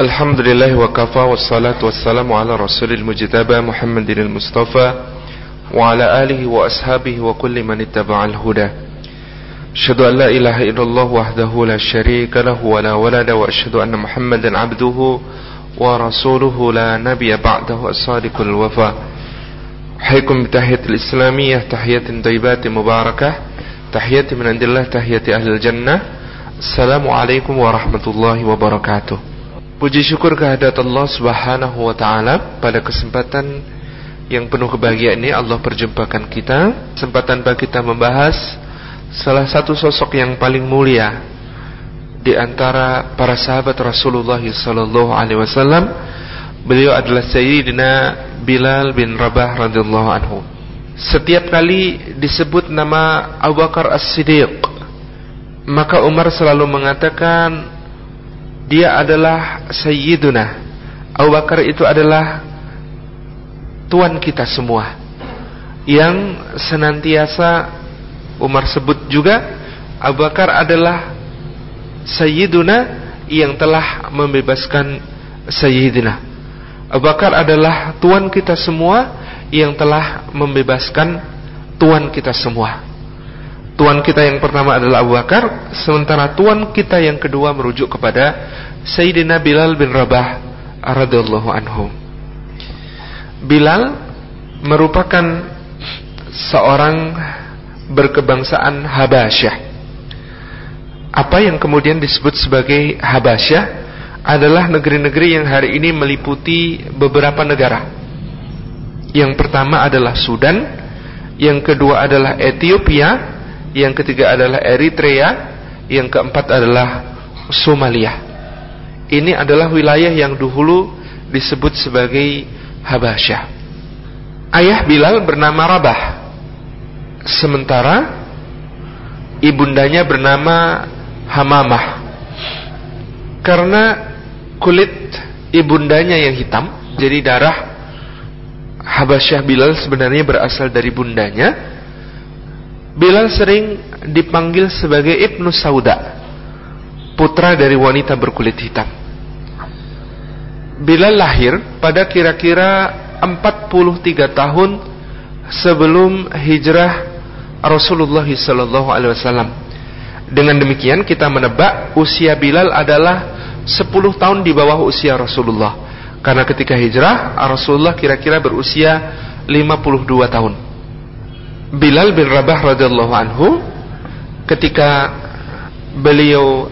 الحمد لله وكفى والصلاة والسلام على رسول المجتبى محمد المصطفى وعلى آله وأصحابه وكل من اتبع الهدى أشهد أن لا إله إلا الله وحده لا شريك له ولا ولد وأشهد أن محمدا عبده ورسوله لا نبي بعده الصادق الوفا أحييكم بتحية الإسلامية تحية طيبات مباركة تحية من عند الله تحية أهل الجنة السلام عليكم ورحمة الله وبركاته Puji syukur kehadirat Allah Subhanahu wa taala. Pada kesempatan yang penuh kebahagiaan ini Allah perjumpakan kita. Kesempatan bagi kita membahas salah satu sosok yang paling mulia di antara para sahabat Rasulullah sallallahu alaihi wasallam. Beliau adalah Sayyidina Bilal bin Rabah radhiyallahu anhu. Setiap kali disebut nama Abu Bakar As-Siddiq maka Umar selalu mengatakan dia adalah Sayyiduna. Abu Bakar itu adalah Tuan kita semua. Yang senantiasa Umar sebut juga Abu Bakar adalah Sayyiduna Yang telah membebaskan Sayyidina. Abu Bakar adalah Tuan kita semua Yang telah membebaskan Tuan kita semua Tuan kita yang pertama adalah Abu Bakar, sementara tuan kita yang kedua merujuk kepada Sayyidina Bilal bin Rabah radhiyallahu anhu. Bilal merupakan seorang berkebangsaan Habasyah. Apa yang kemudian disebut sebagai Habasyah adalah negeri-negeri yang hari ini meliputi beberapa negara. Yang pertama adalah Sudan, yang kedua adalah Ethiopia, yang ketiga adalah Eritrea, yang keempat adalah Somalia. Ini adalah wilayah yang dahulu disebut sebagai Habasyah. Ayah Bilal bernama Rabah. Sementara ibundanya bernama Hamamah. Karena kulit ibundanya yang hitam, jadi darah Habasyah Bilal sebenarnya berasal dari bundanya Bilal sering dipanggil sebagai Ibnu Sauda Putra dari wanita berkulit hitam Bilal lahir pada kira-kira 43 tahun sebelum hijrah Rasulullah SAW. Dengan demikian kita menebak usia Bilal adalah 10 tahun di bawah usia Rasulullah. Karena ketika hijrah Rasulullah kira-kira berusia 52 tahun. Bilal bin Rabah radhiyallahu anhu ketika beliau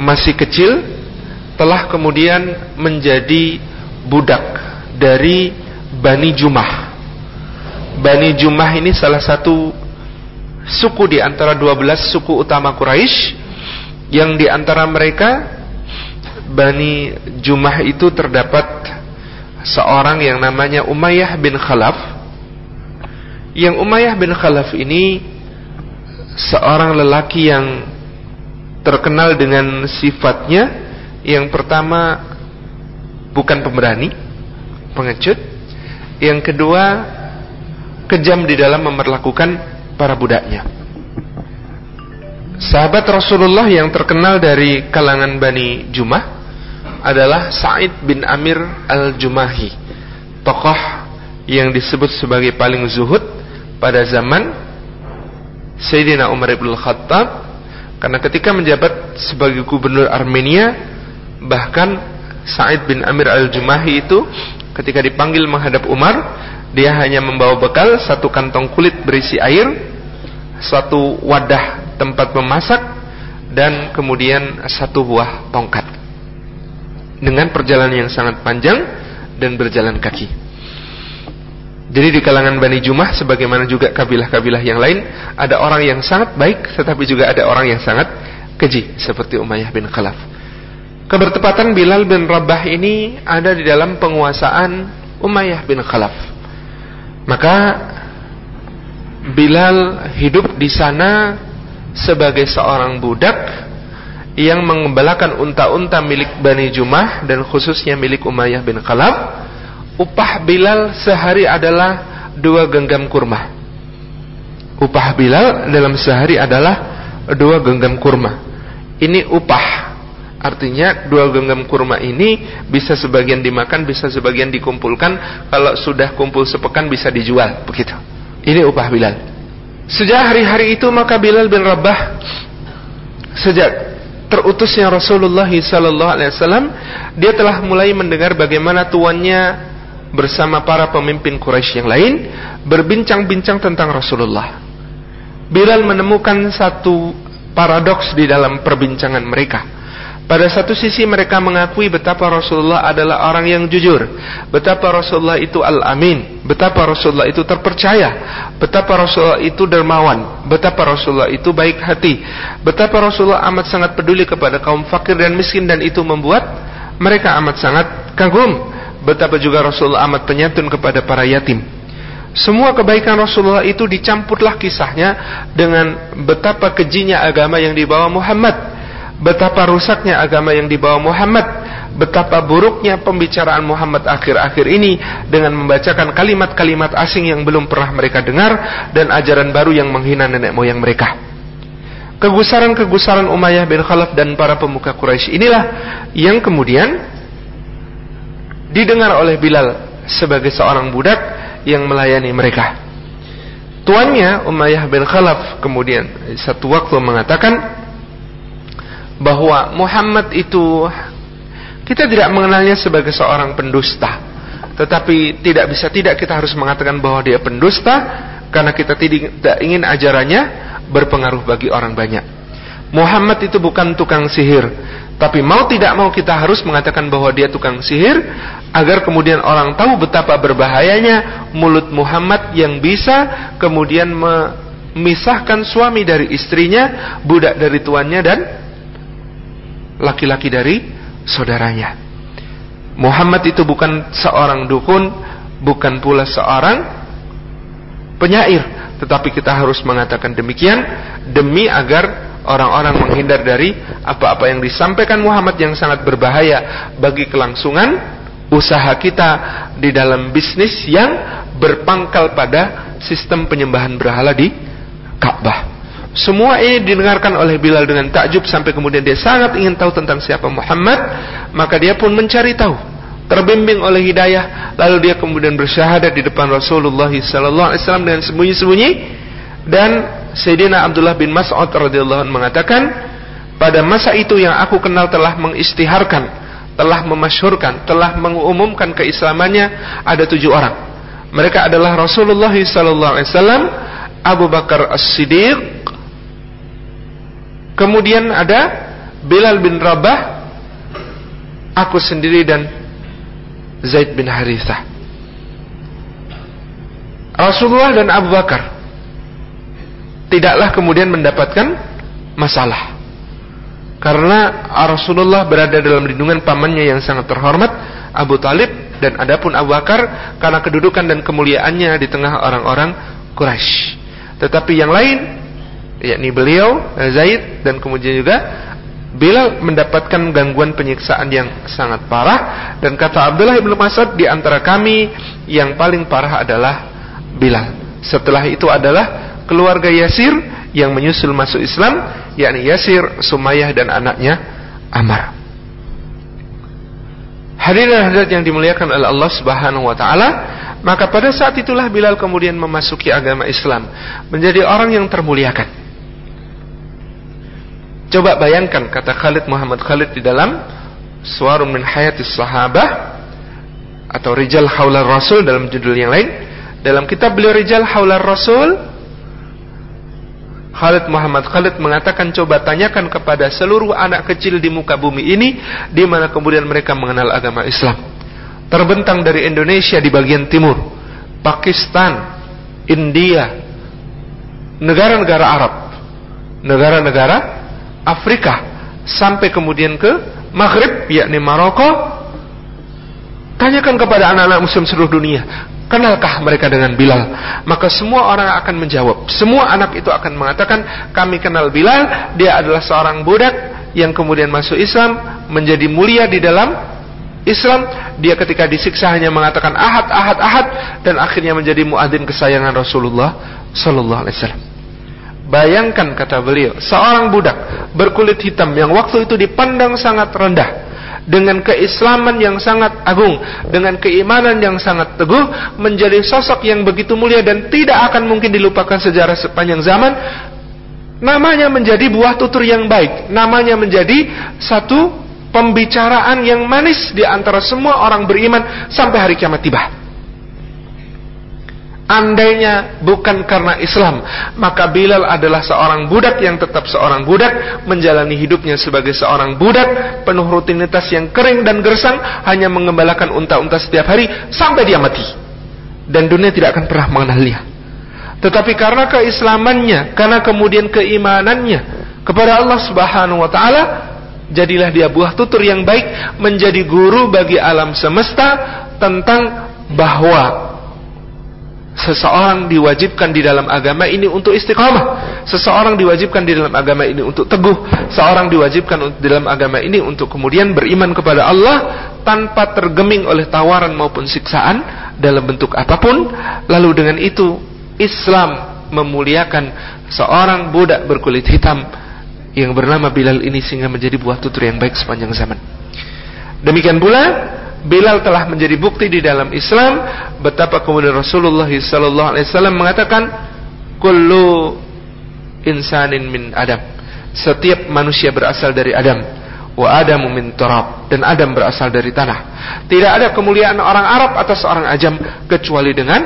masih kecil telah kemudian menjadi budak dari Bani Jumah. Bani Jumah ini salah satu suku di antara 12 suku utama Quraisy yang di antara mereka Bani Jumah itu terdapat seorang yang namanya Umayyah bin Khalaf yang Umayyah bin Khalaf ini seorang lelaki yang terkenal dengan sifatnya yang pertama bukan pemberani, pengecut. Yang kedua kejam di dalam memperlakukan para budaknya. Sahabat Rasulullah yang terkenal dari kalangan Bani Jumah adalah Sa'id bin Amir al-Jumahi. Tokoh yang disebut sebagai paling zuhud pada zaman Sayyidina Umar ibn Khattab karena ketika menjabat sebagai gubernur Armenia bahkan Sa'id bin Amir al-Jumahi itu ketika dipanggil menghadap Umar dia hanya membawa bekal satu kantong kulit berisi air satu wadah tempat memasak dan kemudian satu buah tongkat. Dengan perjalanan yang sangat panjang dan berjalan kaki jadi di kalangan Bani Jumah sebagaimana juga kabilah-kabilah yang lain ada orang yang sangat baik tetapi juga ada orang yang sangat keji seperti Umayyah bin Khalaf. Kebertepatan Bilal bin Rabah ini ada di dalam penguasaan Umayyah bin Khalaf. Maka Bilal hidup di sana sebagai seorang budak yang mengembalakan unta-unta milik Bani Jumah dan khususnya milik Umayyah bin Khalaf upah Bilal sehari adalah dua genggam kurma. Upah Bilal dalam sehari adalah dua genggam kurma. Ini upah Artinya dua genggam kurma ini bisa sebagian dimakan, bisa sebagian dikumpulkan. Kalau sudah kumpul sepekan bisa dijual, begitu. Ini upah Bilal. Sejak hari-hari itu maka Bilal bin Rabah sejak terutusnya Rasulullah wasallam dia telah mulai mendengar bagaimana tuannya bersama para pemimpin Quraisy yang lain berbincang-bincang tentang Rasulullah. Bilal menemukan satu paradoks di dalam perbincangan mereka. Pada satu sisi mereka mengakui betapa Rasulullah adalah orang yang jujur, betapa Rasulullah itu al-amin, betapa Rasulullah itu terpercaya, betapa Rasulullah itu dermawan, betapa Rasulullah itu baik hati, betapa Rasulullah amat sangat peduli kepada kaum fakir dan miskin dan itu membuat mereka amat sangat kagum betapa juga Rasulullah amat penyantun kepada para yatim. Semua kebaikan Rasulullah itu dicampurlah kisahnya dengan betapa kejinya agama yang dibawa Muhammad, betapa rusaknya agama yang dibawa Muhammad, betapa buruknya pembicaraan Muhammad akhir-akhir ini dengan membacakan kalimat-kalimat asing yang belum pernah mereka dengar dan ajaran baru yang menghina nenek moyang mereka. Kegusaran-kegusaran Umayyah bin Khalaf dan para pemuka Quraisy inilah yang kemudian didengar oleh Bilal sebagai seorang budak yang melayani mereka. Tuannya Umayyah bin Khalaf kemudian satu waktu mengatakan bahwa Muhammad itu kita tidak mengenalnya sebagai seorang pendusta, tetapi tidak bisa tidak kita harus mengatakan bahwa dia pendusta karena kita tidak ingin ajarannya berpengaruh bagi orang banyak. Muhammad itu bukan tukang sihir, tapi mau tidak mau kita harus mengatakan bahwa dia tukang sihir agar kemudian orang tahu betapa berbahayanya mulut Muhammad yang bisa kemudian memisahkan suami dari istrinya, budak dari tuannya dan laki-laki dari saudaranya. Muhammad itu bukan seorang dukun, bukan pula seorang penyair, tetapi kita harus mengatakan demikian demi agar orang-orang menghindar dari apa-apa yang disampaikan Muhammad yang sangat berbahaya bagi kelangsungan usaha kita di dalam bisnis yang berpangkal pada sistem penyembahan berhala di Ka'bah. Semua ini didengarkan oleh Bilal dengan takjub sampai kemudian dia sangat ingin tahu tentang siapa Muhammad, maka dia pun mencari tahu. Terbimbing oleh hidayah, lalu dia kemudian bersyahadat di depan Rasulullah wasallam dengan sembunyi-sembunyi dan Sayyidina Abdullah bin Mas'ud radhiyallahu anhu mengatakan, pada masa itu yang aku kenal telah mengistiharkan, telah memasyhurkan, telah mengumumkan keislamannya ada tujuh orang. Mereka adalah Rasulullah sallallahu alaihi wasallam, Abu Bakar As-Siddiq, kemudian ada Bilal bin Rabah, aku sendiri dan Zaid bin Harithah. Rasulullah dan Abu Bakar tidaklah kemudian mendapatkan masalah. Karena Rasulullah berada dalam lindungan pamannya yang sangat terhormat, Abu Talib, dan adapun Abu Bakar karena kedudukan dan kemuliaannya di tengah orang-orang Quraisy. Tetapi yang lain, yakni beliau, Zaid, dan kemudian juga Bilal mendapatkan gangguan penyiksaan yang sangat parah dan kata Abdullah bin Mas'ud di antara kami yang paling parah adalah Bilal. Setelah itu adalah keluarga Yasir yang menyusul masuk Islam yakni Yasir, Sumayyah dan anaknya Amar. Hadirin hadirat yang dimuliakan oleh Allah Subhanahu wa taala, maka pada saat itulah Bilal kemudian memasuki agama Islam, menjadi orang yang termuliakan. Coba bayangkan kata Khalid Muhammad Khalid di dalam Suarun min Hayatis Sahabah atau Rijal Haular Rasul dalam judul yang lain. Dalam kitab beliau Rijal Haular Rasul Khalid Muhammad Khalid mengatakan coba tanyakan kepada seluruh anak kecil di muka bumi ini di mana kemudian mereka mengenal agama Islam. Terbentang dari Indonesia di bagian timur, Pakistan, India, negara-negara Arab, negara-negara Afrika sampai kemudian ke Maghrib yakni Maroko. Tanyakan kepada anak-anak muslim seluruh dunia, Kenalkah mereka dengan Bilal? Maka semua orang akan menjawab. Semua anak itu akan mengatakan, kami kenal Bilal, dia adalah seorang budak yang kemudian masuk Islam, menjadi mulia di dalam Islam. Dia ketika disiksa hanya mengatakan ahad, ahad, ahad, dan akhirnya menjadi muadzin kesayangan Rasulullah Sallallahu Alaihi Wasallam. Bayangkan kata beliau, seorang budak berkulit hitam yang waktu itu dipandang sangat rendah dengan keislaman yang sangat agung, dengan keimanan yang sangat teguh, menjadi sosok yang begitu mulia dan tidak akan mungkin dilupakan sejarah sepanjang zaman. Namanya menjadi buah tutur yang baik, namanya menjadi satu pembicaraan yang manis di antara semua orang beriman sampai hari kiamat tiba. Andainya bukan karena Islam, maka Bilal adalah seorang budak yang tetap seorang budak, menjalani hidupnya sebagai seorang budak, penuh rutinitas yang kering dan gersang, hanya mengembalakan unta-unta setiap hari sampai dia mati. Dan dunia tidak akan pernah mengenal dia. Tetapi karena keislamannya, karena kemudian keimanannya kepada Allah Subhanahu wa taala, jadilah dia buah tutur yang baik, menjadi guru bagi alam semesta tentang bahwa Seseorang diwajibkan di dalam agama ini untuk istiqamah. Seseorang diwajibkan di dalam agama ini untuk teguh. Seorang diwajibkan di dalam agama ini untuk kemudian beriman kepada Allah tanpa tergeming oleh tawaran maupun siksaan dalam bentuk apa pun. Lalu dengan itu Islam memuliakan seorang budak berkulit hitam yang bernama Bilal ini sehingga menjadi buah tutur yang baik sepanjang zaman. Demikian pula Bilal telah menjadi bukti di dalam Islam betapa kemudian Rasulullah sallallahu alaihi wasallam mengatakan kullu insanin min Adam. Setiap manusia berasal dari Adam. Wa Adamu min turab dan Adam berasal dari tanah. Tidak ada kemuliaan orang Arab atas orang ajam kecuali dengan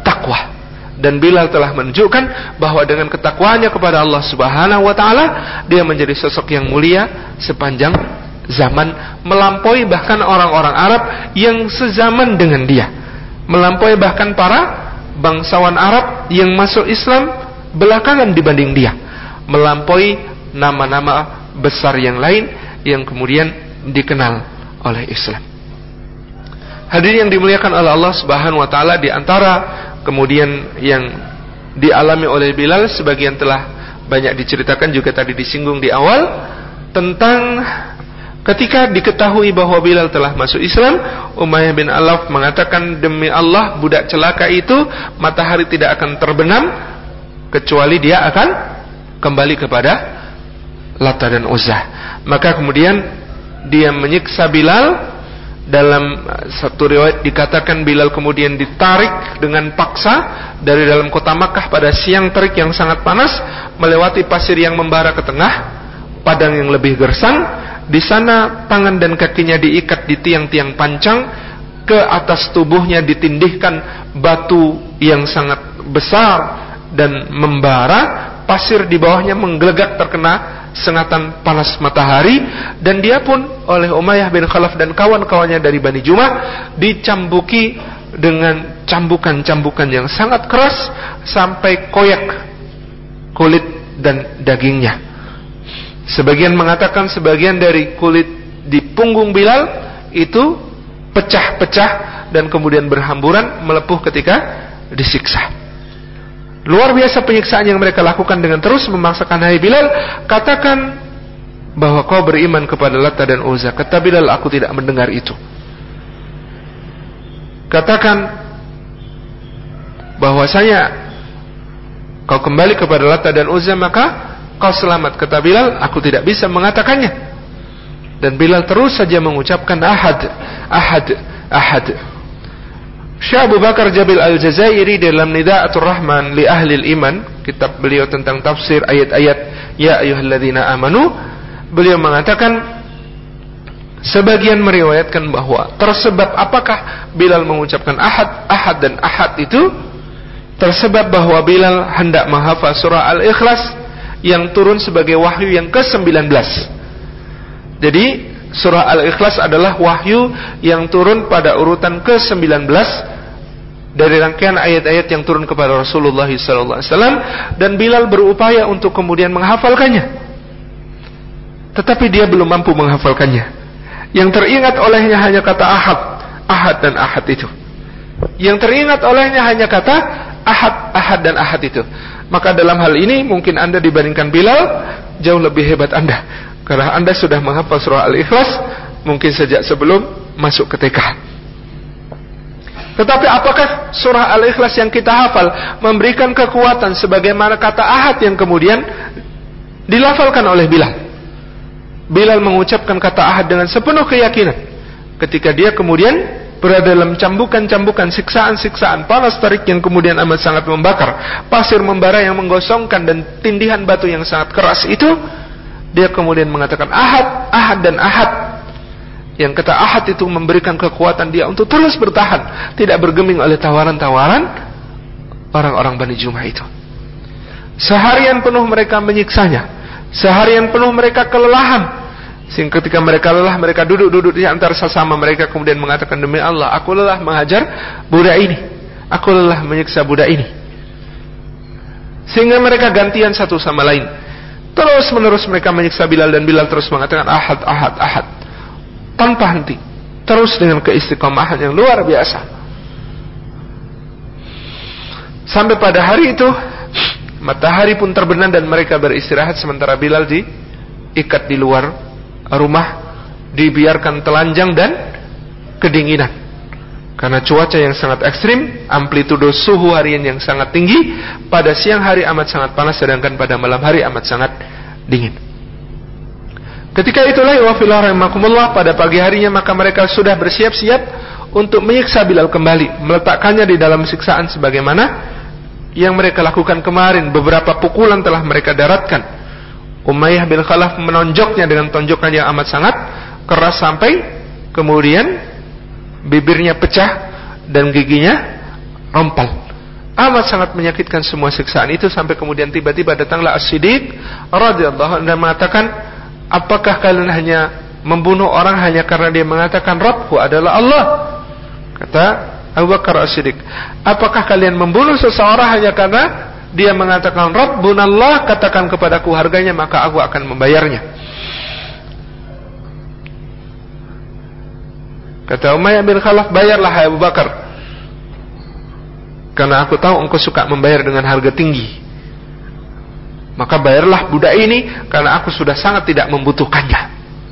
takwa. Dan Bilal telah menunjukkan bahwa dengan ketakwanya kepada Allah Subhanahu wa taala dia menjadi sosok yang mulia sepanjang zaman melampaui bahkan orang-orang Arab yang sezaman dengan dia. Melampaui bahkan para bangsawan Arab yang masuk Islam belakangan dibanding dia. Melampaui nama-nama besar yang lain yang kemudian dikenal oleh Islam. Hadirin yang dimuliakan oleh Allah Subhanahu wa taala di antara kemudian yang dialami oleh Bilal sebagian telah banyak diceritakan juga tadi disinggung di awal tentang Ketika diketahui bahwa Bilal telah masuk Islam, Umayyah bin Alaf mengatakan demi Allah budak celaka itu matahari tidak akan terbenam kecuali dia akan kembali kepada Lata dan Uzza. Maka kemudian dia menyiksa Bilal dalam satu riwayat dikatakan Bilal kemudian ditarik dengan paksa dari dalam kota Makkah pada siang terik yang sangat panas melewati pasir yang membara ke tengah padang yang lebih gersang di sana tangan dan kakinya diikat di tiang-tiang pancang, ke atas tubuhnya ditindihkan batu yang sangat besar dan membara, pasir di bawahnya menggelegak terkena sengatan panas matahari dan dia pun oleh Umayyah bin Khalaf dan kawan-kawannya dari Bani Jumah dicambuki dengan cambukan-cambukan yang sangat keras sampai koyak kulit dan dagingnya. Sebagian mengatakan sebagian dari kulit di punggung Bilal itu pecah-pecah dan kemudian berhamburan melepuh ketika disiksa. Luar biasa penyiksaan yang mereka lakukan dengan terus memaksakan Hai Bilal, katakan bahwa kau beriman kepada Lata dan Uzza. Kata Bilal, aku tidak mendengar itu. Katakan bahwasanya kau kembali kepada Lata dan Uzza maka kau selamat. Kata Bilal aku tidak bisa mengatakannya. Dan Bilal terus saja mengucapkan ahad ahad ahad. Syekh Abu Bakar Jabil Al-Jazairi dalam Nida'atul Rahman li ahli iman kitab beliau tentang tafsir ayat-ayat ya ayyuhalladzina amanu beliau mengatakan Sebagian meriwayatkan bahwa tersebab apakah Bilal mengucapkan ahad, ahad dan ahad itu tersebab bahwa Bilal hendak menghafal surah Al-Ikhlas yang turun sebagai wahyu yang ke-19. Jadi surah Al-Ikhlas adalah wahyu yang turun pada urutan ke-19 dari rangkaian ayat-ayat yang turun kepada Rasulullah SAW dan Bilal berupaya untuk kemudian menghafalkannya. Tetapi dia belum mampu menghafalkannya. Yang teringat olehnya hanya kata ahad, ahad dan ahad itu. Yang teringat olehnya hanya kata ahad, ahad dan ahad itu. Maka dalam hal ini mungkin Anda dibandingkan Bilal jauh lebih hebat Anda. Karena Anda sudah menghafal surah Al-Ikhlas mungkin sejak sebelum masuk ke TK. Tetapi apakah surah Al-Ikhlas yang kita hafal memberikan kekuatan sebagaimana kata ahad yang kemudian dilafalkan oleh Bilal? Bilal mengucapkan kata ahad dengan sepenuh keyakinan. Ketika dia kemudian berada dalam cambukan-cambukan siksaan-siksaan panas terik yang kemudian amat sangat membakar, pasir membara yang menggosongkan dan tindihan batu yang sangat keras itu, dia kemudian mengatakan ahad, ahad dan ahad yang kata ahad itu memberikan kekuatan dia untuk terus bertahan, tidak bergeming oleh tawaran-tawaran orang-orang Bani Jumah itu. Seharian penuh mereka menyiksanya, seharian penuh mereka kelelahan. Sehingga ketika mereka lelah, mereka duduk-duduk di antara sesama mereka kemudian mengatakan demi Allah, aku lelah mengajar budak ini. Aku lelah menyiksa budak ini. Sehingga mereka gantian satu sama lain. Terus menerus mereka menyiksa Bilal dan Bilal terus mengatakan ahad, ahad, ahad tanpa henti terus dengan keistiqomahan yang luar biasa sampai pada hari itu matahari pun terbenam dan mereka beristirahat sementara Bilal diikat di luar rumah dibiarkan telanjang dan kedinginan karena cuaca yang sangat ekstrim, amplitudo suhu harian yang sangat tinggi, pada siang hari amat sangat panas sedangkan pada malam hari amat sangat dingin. Ketika itulah rahimakumullah pada pagi harinya maka mereka sudah bersiap-siap untuk menyiksa Bilal kembali, meletakkannya di dalam siksaan sebagaimana yang mereka lakukan kemarin. Beberapa pukulan telah mereka daratkan. Umayyah bin Khalaf menonjoknya dengan tonjokan yang amat sangat keras sampai kemudian bibirnya pecah dan giginya rompal. Amat sangat menyakitkan semua siksaan itu sampai kemudian tiba-tiba datanglah As-Siddiq radhiyallahu anhu mengatakan Apakah kalian hanya membunuh orang hanya karena dia mengatakan Rabbku adalah Allah? Kata Abu Bakar As-Siddiq. Apakah kalian membunuh seseorang hanya karena dia mengatakan Rabbunallah katakan kepadaku harganya maka aku akan membayarnya. Kata Umayyah bin Khalaf bayarlah Abu Bakar. Karena aku tahu engkau suka membayar dengan harga tinggi. Maka bayarlah budak ini karena aku sudah sangat tidak membutuhkannya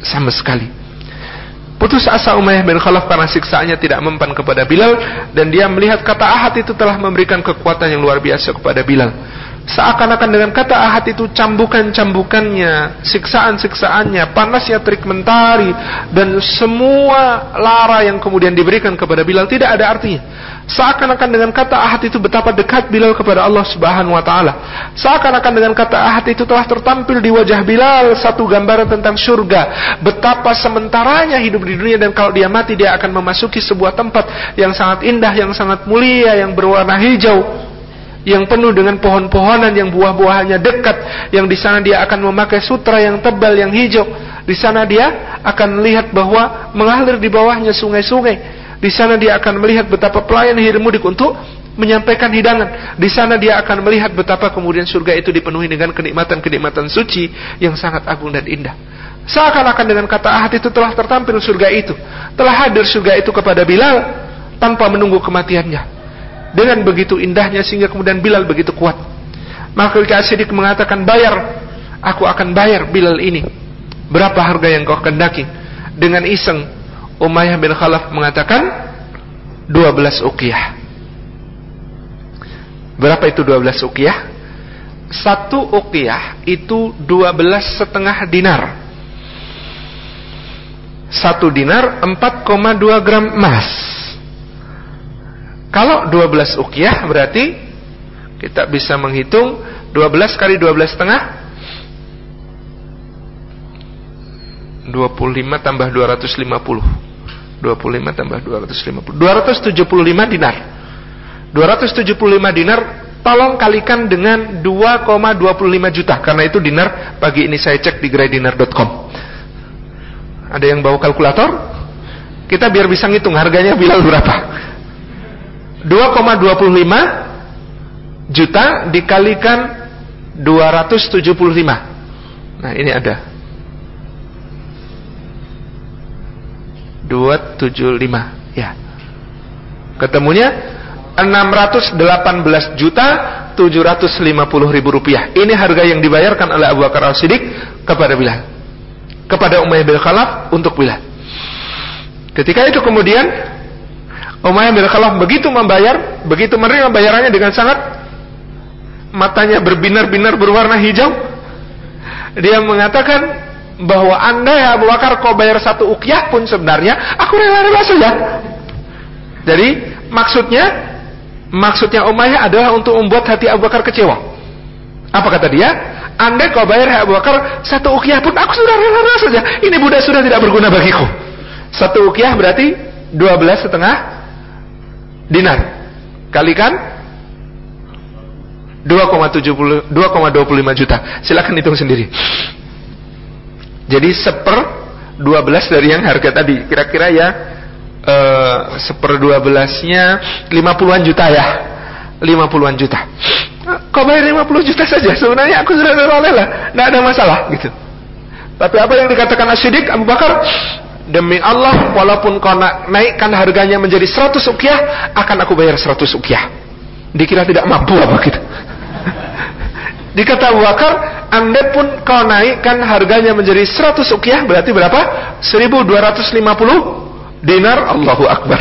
sama sekali. Putus asa Umayyah bin Khalaf karena siksaannya tidak mempan kepada Bilal dan dia melihat kata ahad itu telah memberikan kekuatan yang luar biasa kepada Bilal. Seakan-akan dengan kata ahad itu cambukan-cambukannya, siksaan-siksaannya, panasnya terik mentari dan semua lara yang kemudian diberikan kepada Bilal tidak ada artinya. Seakan-akan dengan kata ahad itu betapa dekat Bilal kepada Allah Subhanahu wa taala. Seakan-akan dengan kata ahad itu telah tertampil di wajah Bilal satu gambaran tentang surga. Betapa sementaranya hidup di dunia dan kalau dia mati dia akan memasuki sebuah tempat yang sangat indah, yang sangat mulia, yang berwarna hijau yang penuh dengan pohon-pohonan yang buah-buahannya dekat, yang di sana dia akan memakai sutra yang tebal yang hijau. Di sana dia akan melihat bahwa mengalir di bawahnya sungai-sungai. Di sana dia akan melihat betapa pelayan hirmudik untuk menyampaikan hidangan. Di sana dia akan melihat betapa kemudian surga itu dipenuhi dengan kenikmatan-kenikmatan suci yang sangat agung dan indah. Seakan-akan dengan kata ahad itu telah tertampil surga itu. Telah hadir surga itu kepada Bilal tanpa menunggu kematiannya dengan begitu indahnya sehingga kemudian Bilal begitu kuat. Maka ketika mengatakan bayar, aku akan bayar Bilal ini. Berapa harga yang kau kendaki? Dengan iseng, Umayyah bin Khalaf mengatakan 12 uqiyah. Berapa itu 12 uqiyah? Satu uqiyah itu 12 setengah dinar. Satu dinar 4,2 gram emas. Kalau 12 ukiah berarti kita bisa menghitung 12 kali 12 setengah? 25 tambah 250 25 tambah 250 275 dinar. 275 dinar tolong kalikan dengan 2,25 juta. Karena itu dinar pagi ini saya cek di gradinar.com ada yang bawa kalkulator? Kita biar bisa ngitung harganya bilal berapa 2,25 juta dikalikan 275. Nah, ini ada. 275, ya. Ketemunya 618 juta 750 ribu rupiah. Ini harga yang dibayarkan oleh Abu Bakar Al-Siddiq kepada Bilal. Kepada Umayyah bin Khalaf untuk Bilal. Ketika itu kemudian Umayyah bin Khalaf begitu membayar, begitu menerima bayarannya dengan sangat matanya berbinar-binar berwarna hijau. Dia mengatakan bahwa anda ya Abu Bakar kau bayar satu ukiah pun sebenarnya aku rela-rela saja. Jadi maksudnya maksudnya Umayyah adalah untuk membuat hati Abu Bakar kecewa. Apa kata dia? Anda kau bayar Abu Bakar satu ukiah pun aku sudah rela-rela saja. Ini budak sudah tidak berguna bagiku. Satu ukiah berarti dua belas setengah dinar kalikan 2,25 juta. Silakan hitung sendiri. Jadi seper 12 dari yang harga tadi. Kira-kira ya uh, seper 12-nya 50-an juta ya. 50-an juta. Kau bayar 50 juta saja. Sebenarnya aku sudah rela Tidak ada masalah gitu. Tapi apa yang dikatakan Asyidik Abu Bakar Demi Allah walaupun kau naikkan harganya menjadi 100 ukiah Akan aku bayar 100 ukiah Dikira tidak mampu apa gitu Dikata Abu Bakar Anda pun kau naikkan harganya menjadi 100 ukiah Berarti berapa? 1250 dinar Allahu Akbar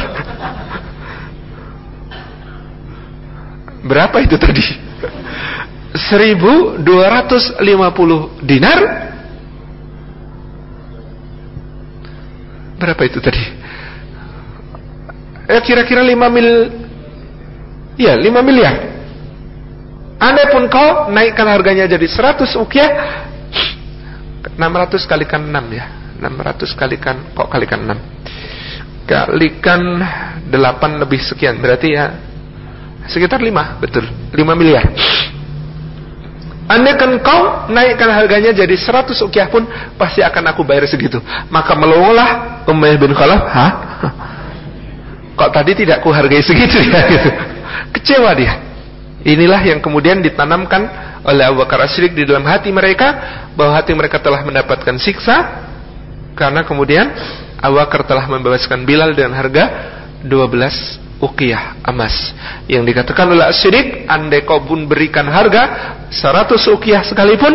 Berapa itu tadi? 1250 dinar Berapa itu tadi? Eh kira-kira 5 mil Iya 5 miliar. Anda pun kau naikkan harganya jadi 100 ukiah 600 kalikan 6 ya. 600 kalikan kok kalikan 6 Kalikan 8 lebih sekian Berarti ya Sekitar 5 betul. 5 miliar Andai kan kau naikkan harganya jadi 100 ukiah pun pasti akan aku bayar segitu. Maka melongolah Umayyah bin Khalaf, "Hah? Kok tadi tidak ku hargai segitu ya?" gitu. Kecewa dia. Inilah yang kemudian ditanamkan oleh Abu Bakar Asyrik di dalam hati mereka bahwa hati mereka telah mendapatkan siksa karena kemudian Abu Bakar telah membebaskan Bilal dengan harga 12 ukiyah emas yang dikatakan oleh As-Siddiq andai kau pun berikan harga 100 ukiyah sekalipun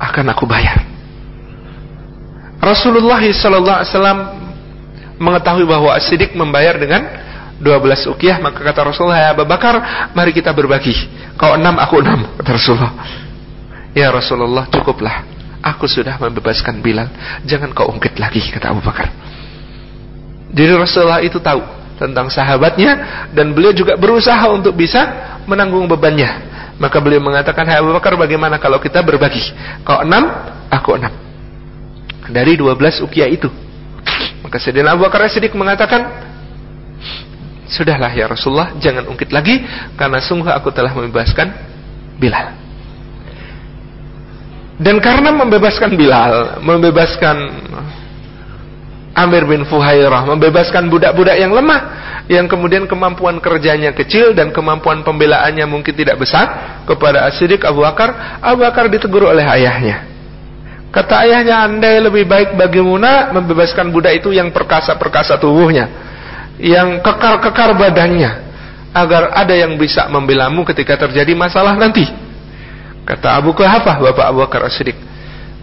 akan aku bayar. Rasulullah wasallam mengetahui bahwa As-Siddiq membayar dengan 12 ukiyah maka kata Rasulullah ya Abu Bakar mari kita berbagi. Kau enam aku enam kata Rasulullah. Ya Rasulullah cukuplah. Aku sudah membebaskan Bilal. Jangan kau ungkit lagi kata Abu Bakar. Jadi Rasulullah itu tahu tentang sahabatnya dan beliau juga berusaha untuk bisa menanggung bebannya. Maka beliau mengatakan, "Hai Abu Bakar, bagaimana kalau kita berbagi? Kau enam, aku enam." Dari dua belas ukiah itu. Maka Sayyidina Abu Bakar Siddiq mengatakan, "Sudahlah ya Rasulullah, jangan ungkit lagi karena sungguh aku telah membebaskan Bilal." Dan karena membebaskan Bilal, membebaskan Amir bin Fuhairah membebaskan budak-budak yang lemah yang kemudian kemampuan kerjanya kecil dan kemampuan pembelaannya mungkin tidak besar kepada As-Siddiq Abu Bakar. Abu Bakar ditegur oleh ayahnya. Kata ayahnya andai lebih baik bagi Muna membebaskan budak itu yang perkasa-perkasa tubuhnya yang kekar-kekar badannya agar ada yang bisa membelamu ketika terjadi masalah nanti. Kata Abu Kuhafah Bapak Abu Bakar As-Siddiq.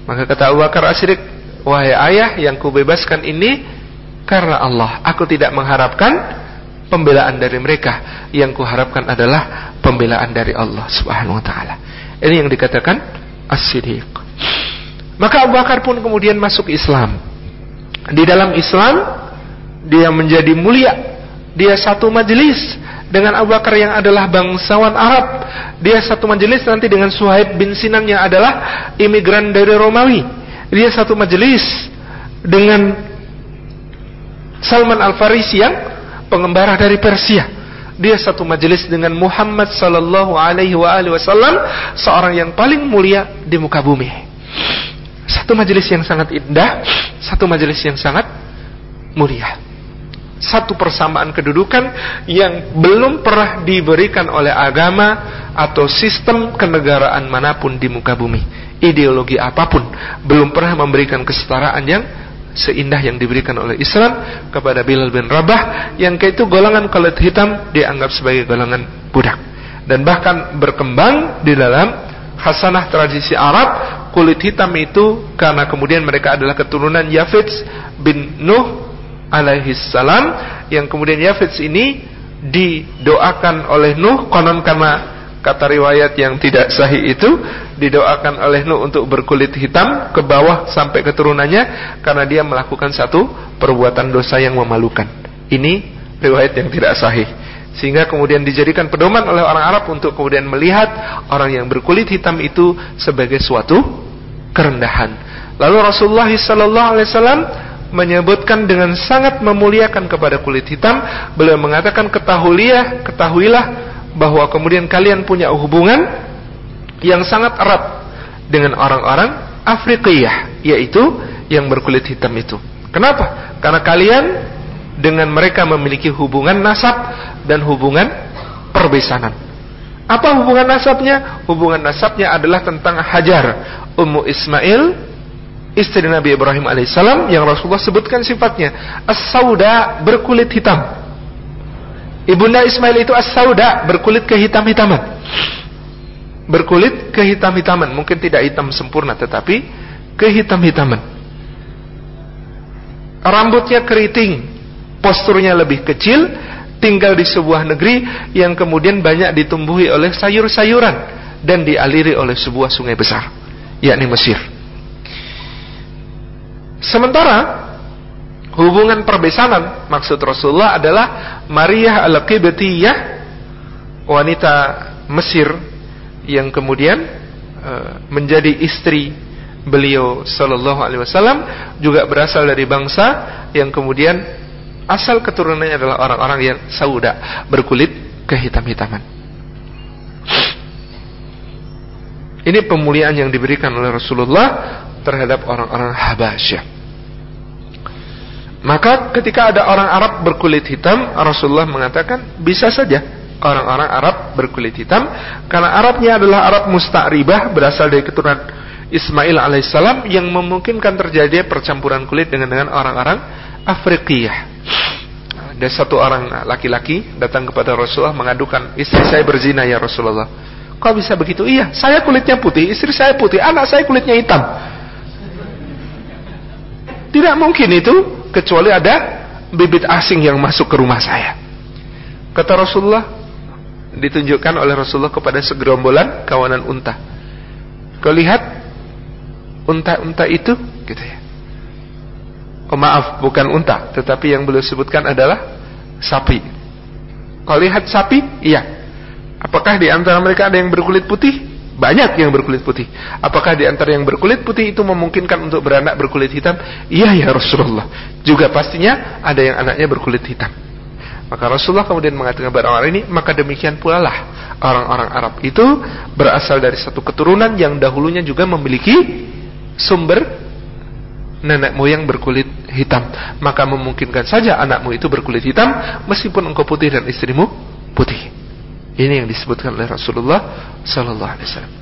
Maka kata Abu Bakar As-Siddiq Wahai ayah yang kubebaskan ini karena Allah. Aku tidak mengharapkan pembelaan dari mereka. Yang kuharapkan adalah pembelaan dari Allah Subhanahu wa taala. Ini yang dikatakan as-siddiq. Maka Abu Bakar pun kemudian masuk Islam. Di dalam Islam dia menjadi mulia. Dia satu majelis dengan Abu Bakar yang adalah bangsawan Arab. Dia satu majelis nanti dengan Suhaib bin Sinan yang adalah imigran dari Romawi dia satu majelis dengan Salman Al-Farisi yang pengembara dari Persia. Dia satu majelis dengan Muhammad sallallahu alaihi wasallam, seorang yang paling mulia di muka bumi. Satu majelis yang sangat indah, satu majelis yang sangat mulia. Satu persamaan kedudukan yang belum pernah diberikan oleh agama atau sistem kenegaraan mana pun di muka bumi. Ideologi apa pun belum pernah memberikan kesetaraan yang seindah yang diberikan oleh Islam kepada Bilal bin Rabah yang ke itu golongan kulit hitam dianggap sebagai golongan budak. Dan bahkan berkembang di dalam hasanah tradisi Arab kulit hitam itu karena kemudian mereka adalah keturunan Yafid bin Nuh alaihissalam yang kemudian Yafits ini didoakan oleh Nuh konon karena kata riwayat yang tidak sahih itu didoakan oleh Nuh untuk berkulit hitam ke bawah sampai keturunannya karena dia melakukan satu perbuatan dosa yang memalukan. Ini riwayat yang tidak sahih. Sehingga kemudian dijadikan pedoman oleh orang Arab untuk kemudian melihat orang yang berkulit hitam itu sebagai suatu kerendahan. Lalu Rasulullah SAW menyebutkan dengan sangat memuliakan kepada kulit hitam. Beliau mengatakan ketahuilah, ketahuilah bahwa kemudian kalian punya hubungan yang sangat erat dengan orang-orang Afrikiyah, yaitu yang berkulit hitam itu. Kenapa? Karena kalian dengan mereka memiliki hubungan nasab dan hubungan perbesanan. Apa hubungan nasabnya? Hubungan nasabnya adalah tentang Hajar, Ummu Ismail, istri Nabi Ibrahim alaihissalam yang Rasulullah sebutkan sifatnya as-sauda berkulit hitam. Ibunda Ismail itu as-sauda berkulit kehitam-hitaman. Berkulit kehitam-hitaman, mungkin tidak hitam sempurna tetapi kehitam-hitaman. Rambutnya keriting, posturnya lebih kecil, tinggal di sebuah negeri yang kemudian banyak ditumbuhi oleh sayur-sayuran dan dialiri oleh sebuah sungai besar, yakni Mesir. Sementara hubungan perbesanan maksud Rasulullah adalah Maria al-Qibtiyah wanita Mesir yang kemudian uh, menjadi istri beliau sallallahu alaihi wasallam juga berasal dari bangsa yang kemudian asal keturunannya adalah orang-orang yang sauda, berkulit kehitam-hitaman. Ini pemuliaan yang diberikan oleh Rasulullah terhadap orang-orang Habasyah. Maka ketika ada orang Arab berkulit hitam, Rasulullah mengatakan bisa saja orang-orang Arab berkulit hitam karena Arabnya adalah Arab musta'ribah berasal dari keturunan Ismail alaihissalam yang memungkinkan terjadi percampuran kulit dengan dengan orang-orang Afrikiyah. Ada satu orang laki-laki datang kepada Rasulullah mengadukan istri saya berzina ya Rasulullah. Kok bisa begitu? Iya, saya kulitnya putih, istri saya putih, anak saya kulitnya hitam. Tidak mungkin itu kecuali ada bibit asing yang masuk ke rumah saya. Kata Rasulullah, ditunjukkan oleh Rasulullah kepada segerombolan kawanan unta. Kau lihat unta-unta itu, gitu ya. Oh maaf, bukan unta, tetapi yang beliau sebutkan adalah sapi. Kau lihat sapi? Iya. Apakah di antara mereka ada yang berkulit putih? Banyak yang berkulit putih. Apakah di antara yang berkulit putih itu memungkinkan untuk beranak berkulit hitam? Iya ya Rasulullah. Juga pastinya ada yang anaknya berkulit hitam. Maka Rasulullah kemudian mengatakan kepada orang ini, maka demikian pula lah orang-orang Arab itu berasal dari satu keturunan yang dahulunya juga memiliki sumber nenek moyang berkulit hitam maka memungkinkan saja anakmu itu berkulit hitam meskipun engkau putih dan istrimu putih ini yang disebutkan oleh Rasulullah Sallallahu Alaihi Wasallam.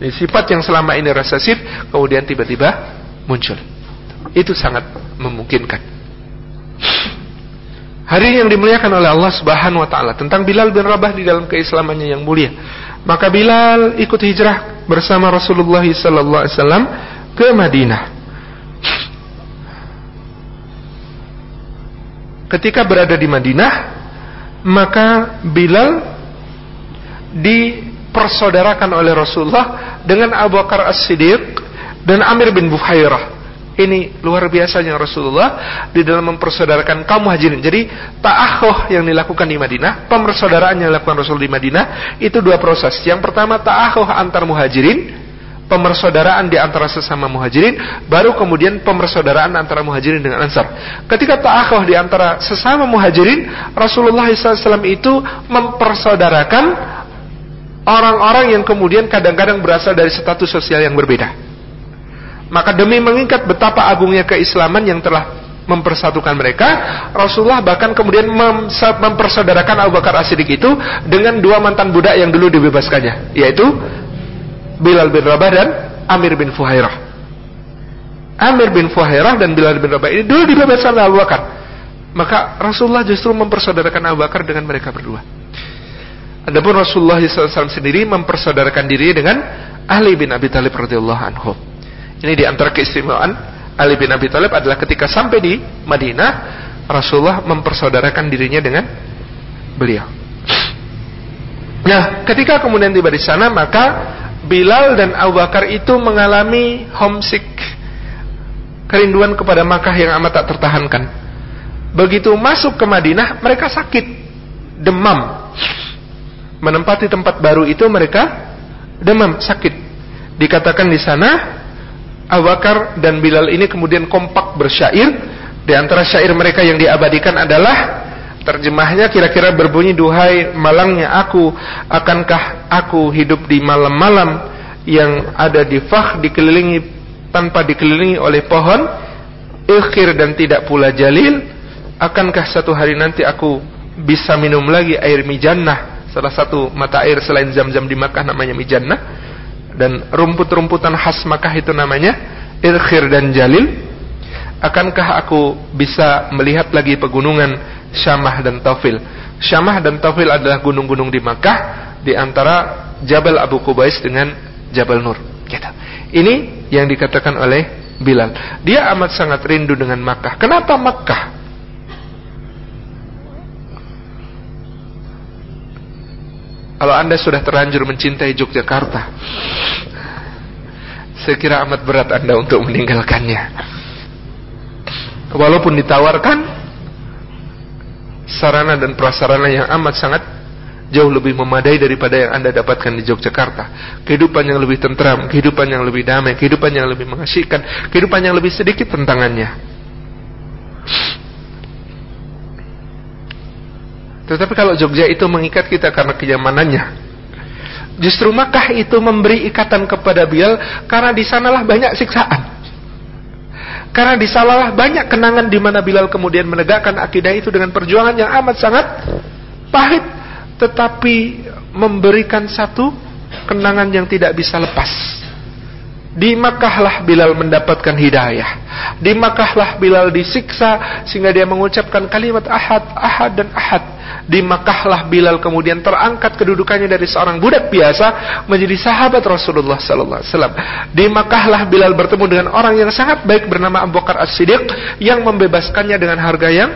Ini sifat yang selama ini resesif kemudian tiba-tiba muncul. Itu sangat memungkinkan. Hari yang dimuliakan oleh Allah Subhanahu Wa Taala tentang Bilal bin Rabah di dalam keislamannya yang mulia. Maka Bilal ikut hijrah bersama Rasulullah Sallallahu Alaihi Wasallam ke Madinah. Ketika berada di Madinah maka Bilal dipersaudarakan oleh Rasulullah dengan Abu Bakar As-Siddiq dan Amir bin Buhairah ini luar biasanya Rasulullah di dalam mempersaudarakan kaum muhajirin. Jadi ta'akhuh yang dilakukan di Madinah, pemersaudaraan yang dilakukan Rasul di Madinah itu dua proses. Yang pertama ta'akhuh antar muhajirin, pemersaudaraan di antara sesama muhajirin, baru kemudian pemersaudaraan antara muhajirin dengan ansar. Ketika ta'akhah di antara sesama muhajirin, Rasulullah SAW itu mempersaudarakan orang-orang yang kemudian kadang-kadang berasal dari status sosial yang berbeda. Maka demi mengingat betapa agungnya keislaman yang telah mempersatukan mereka, Rasulullah bahkan kemudian mempersaudarakan Abu Bakar As-Siddiq itu dengan dua mantan budak yang dulu dibebaskannya, yaitu Bilal bin Rabah dan Amir bin Fuhairah. Amir bin Fuhairah dan Bilal bin Rabah ini dulu dibebaskan oleh Abu Bakar. Maka Rasulullah justru mempersaudarakan Abu Bakar dengan mereka berdua. Adapun Rasulullah SAW sendiri mempersaudarakan diri dengan Ali bin Abi Thalib radhiyallahu anhu. Ini di antara keistimewaan Ali bin Abi Thalib adalah ketika sampai di Madinah, Rasulullah mempersaudarakan dirinya dengan beliau. Nah, ketika kemudian tiba di sana, maka Bilal dan Abu Bakar itu mengalami homesick, kerinduan kepada Makkah yang amat tak tertahankan. Begitu masuk ke Madinah, mereka sakit, demam. Menempati tempat baru itu mereka demam, sakit. Dikatakan di sana, Abu Bakar dan Bilal ini kemudian kompak bersyair. Di antara syair mereka yang diabadikan adalah Terjemahnya kira-kira berbunyi duhai malangnya aku akankah aku hidup di malam-malam yang ada di Fah dikelilingi tanpa dikelilingi oleh pohon ikhir dan tidak pula jalil akankah satu hari nanti aku bisa minum lagi air mijannah salah satu mata air selain zam-zam di Makkah namanya mijannah dan rumput-rumputan khas Makkah itu namanya ikhir dan jalil akankah aku bisa melihat lagi pegunungan Syamah dan Taufil. Syamah dan Taufil adalah gunung-gunung di Makkah di antara Jabal Abu Qubais dengan Jabal Nur. Gitu. Ini yang dikatakan oleh Bilal. Dia amat sangat rindu dengan Makkah. Kenapa Makkah? Kalau anda sudah terlanjur mencintai Yogyakarta Saya kira amat berat anda untuk meninggalkannya Walaupun ditawarkan sarana dan prasarana yang amat sangat jauh lebih memadai daripada yang Anda dapatkan di Yogyakarta. Kehidupan yang lebih tentram, kehidupan yang lebih damai, kehidupan yang lebih mengasihkan, kehidupan yang lebih sedikit tentangannya. Tetapi kalau Jogja itu mengikat kita karena kenyamanannya, justru Makkah itu memberi ikatan kepada Bial karena di sanalah banyak siksaan. Karena di Salalah banyak kenangan di mana Bilal kemudian menegakkan akidah itu dengan perjuangan yang amat sangat pahit, tetapi memberikan satu kenangan yang tidak bisa lepas. Di Makkahlah Bilal mendapatkan hidayah. Di Makkahlah Bilal disiksa sehingga dia mengucapkan kalimat ahad, ahad dan ahad. Di Makkahlah Bilal kemudian terangkat kedudukannya dari seorang budak biasa menjadi sahabat Rasulullah sallallahu alaihi wasallam. Di Makkahlah Bilal bertemu dengan orang yang sangat baik bernama Abu Bakar As-Siddiq yang membebaskannya dengan harga yang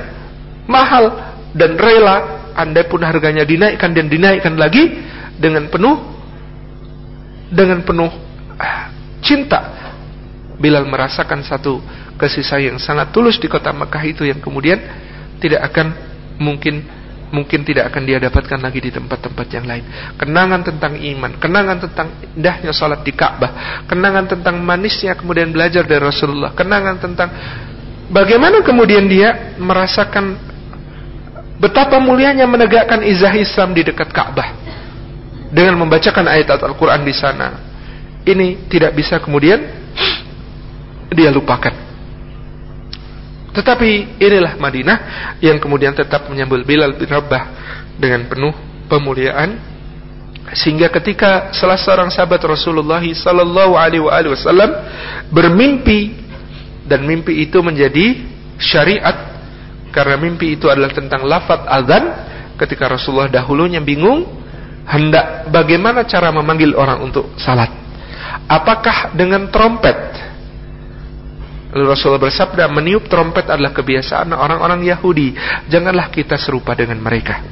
mahal dan rela andai pun harganya dinaikkan dan dinaikkan lagi dengan penuh dengan penuh cinta. Bilal merasakan satu kasih sayang sangat tulus di kota Mekah itu yang kemudian tidak akan mungkin mungkin tidak akan dia dapatkan lagi di tempat-tempat yang lain. Kenangan tentang iman, kenangan tentang indahnya salat di Ka'bah, kenangan tentang manisnya kemudian belajar dari Rasulullah, kenangan tentang bagaimana kemudian dia merasakan betapa mulianya menegakkan izah Islam di dekat Ka'bah. Dengan membacakan ayat Al-Qur'an di sana, ini tidak bisa kemudian dia lupakan. Tetapi inilah Madinah yang kemudian tetap menyambut Bilal bin Rabah dengan penuh pemuliaan sehingga ketika salah seorang sahabat Rasulullah sallallahu alaihi wasallam bermimpi dan mimpi itu menjadi syariat karena mimpi itu adalah tentang lafaz azan ketika Rasulullah dahulunya bingung hendak bagaimana cara memanggil orang untuk salat Apakah dengan trompet? Lalu Rasulullah bersabda, meniup trompet adalah kebiasaan orang-orang Yahudi. Janganlah kita serupa dengan mereka.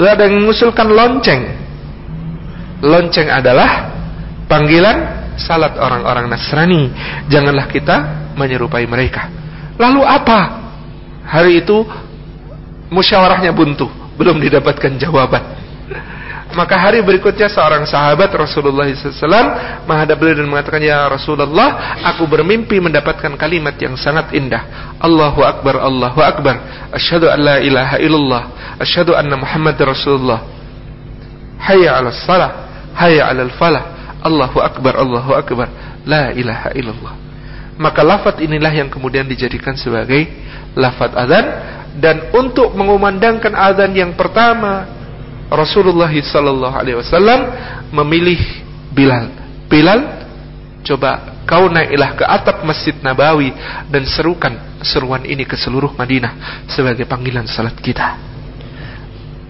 Lalu ada yang mengusulkan lonceng. Lonceng adalah panggilan salat orang-orang Nasrani. Janganlah kita menyerupai mereka. Lalu apa? Hari itu musyawarahnya buntu, belum didapatkan jawaban. Maka hari berikutnya seorang sahabat Rasulullah SAW menghadap beliau dan mengatakan, Ya Rasulullah, aku bermimpi mendapatkan kalimat yang sangat indah. Allahu Akbar, Allahu Akbar. Asyhadu an la ilaha illallah. Asyhadu anna Muhammad Rasulullah. Hayya ala salah. Hayya ala falah. Allahu Akbar, Allahu Akbar. La ilaha illallah. Maka lafaz inilah yang kemudian dijadikan sebagai lafaz azan dan untuk mengumandangkan azan yang pertama Rasulullah sallallahu alaihi wasallam memilih Bilal. Bilal, coba kau naiklah ke atap Masjid Nabawi dan serukan seruan ini ke seluruh Madinah sebagai panggilan salat kita.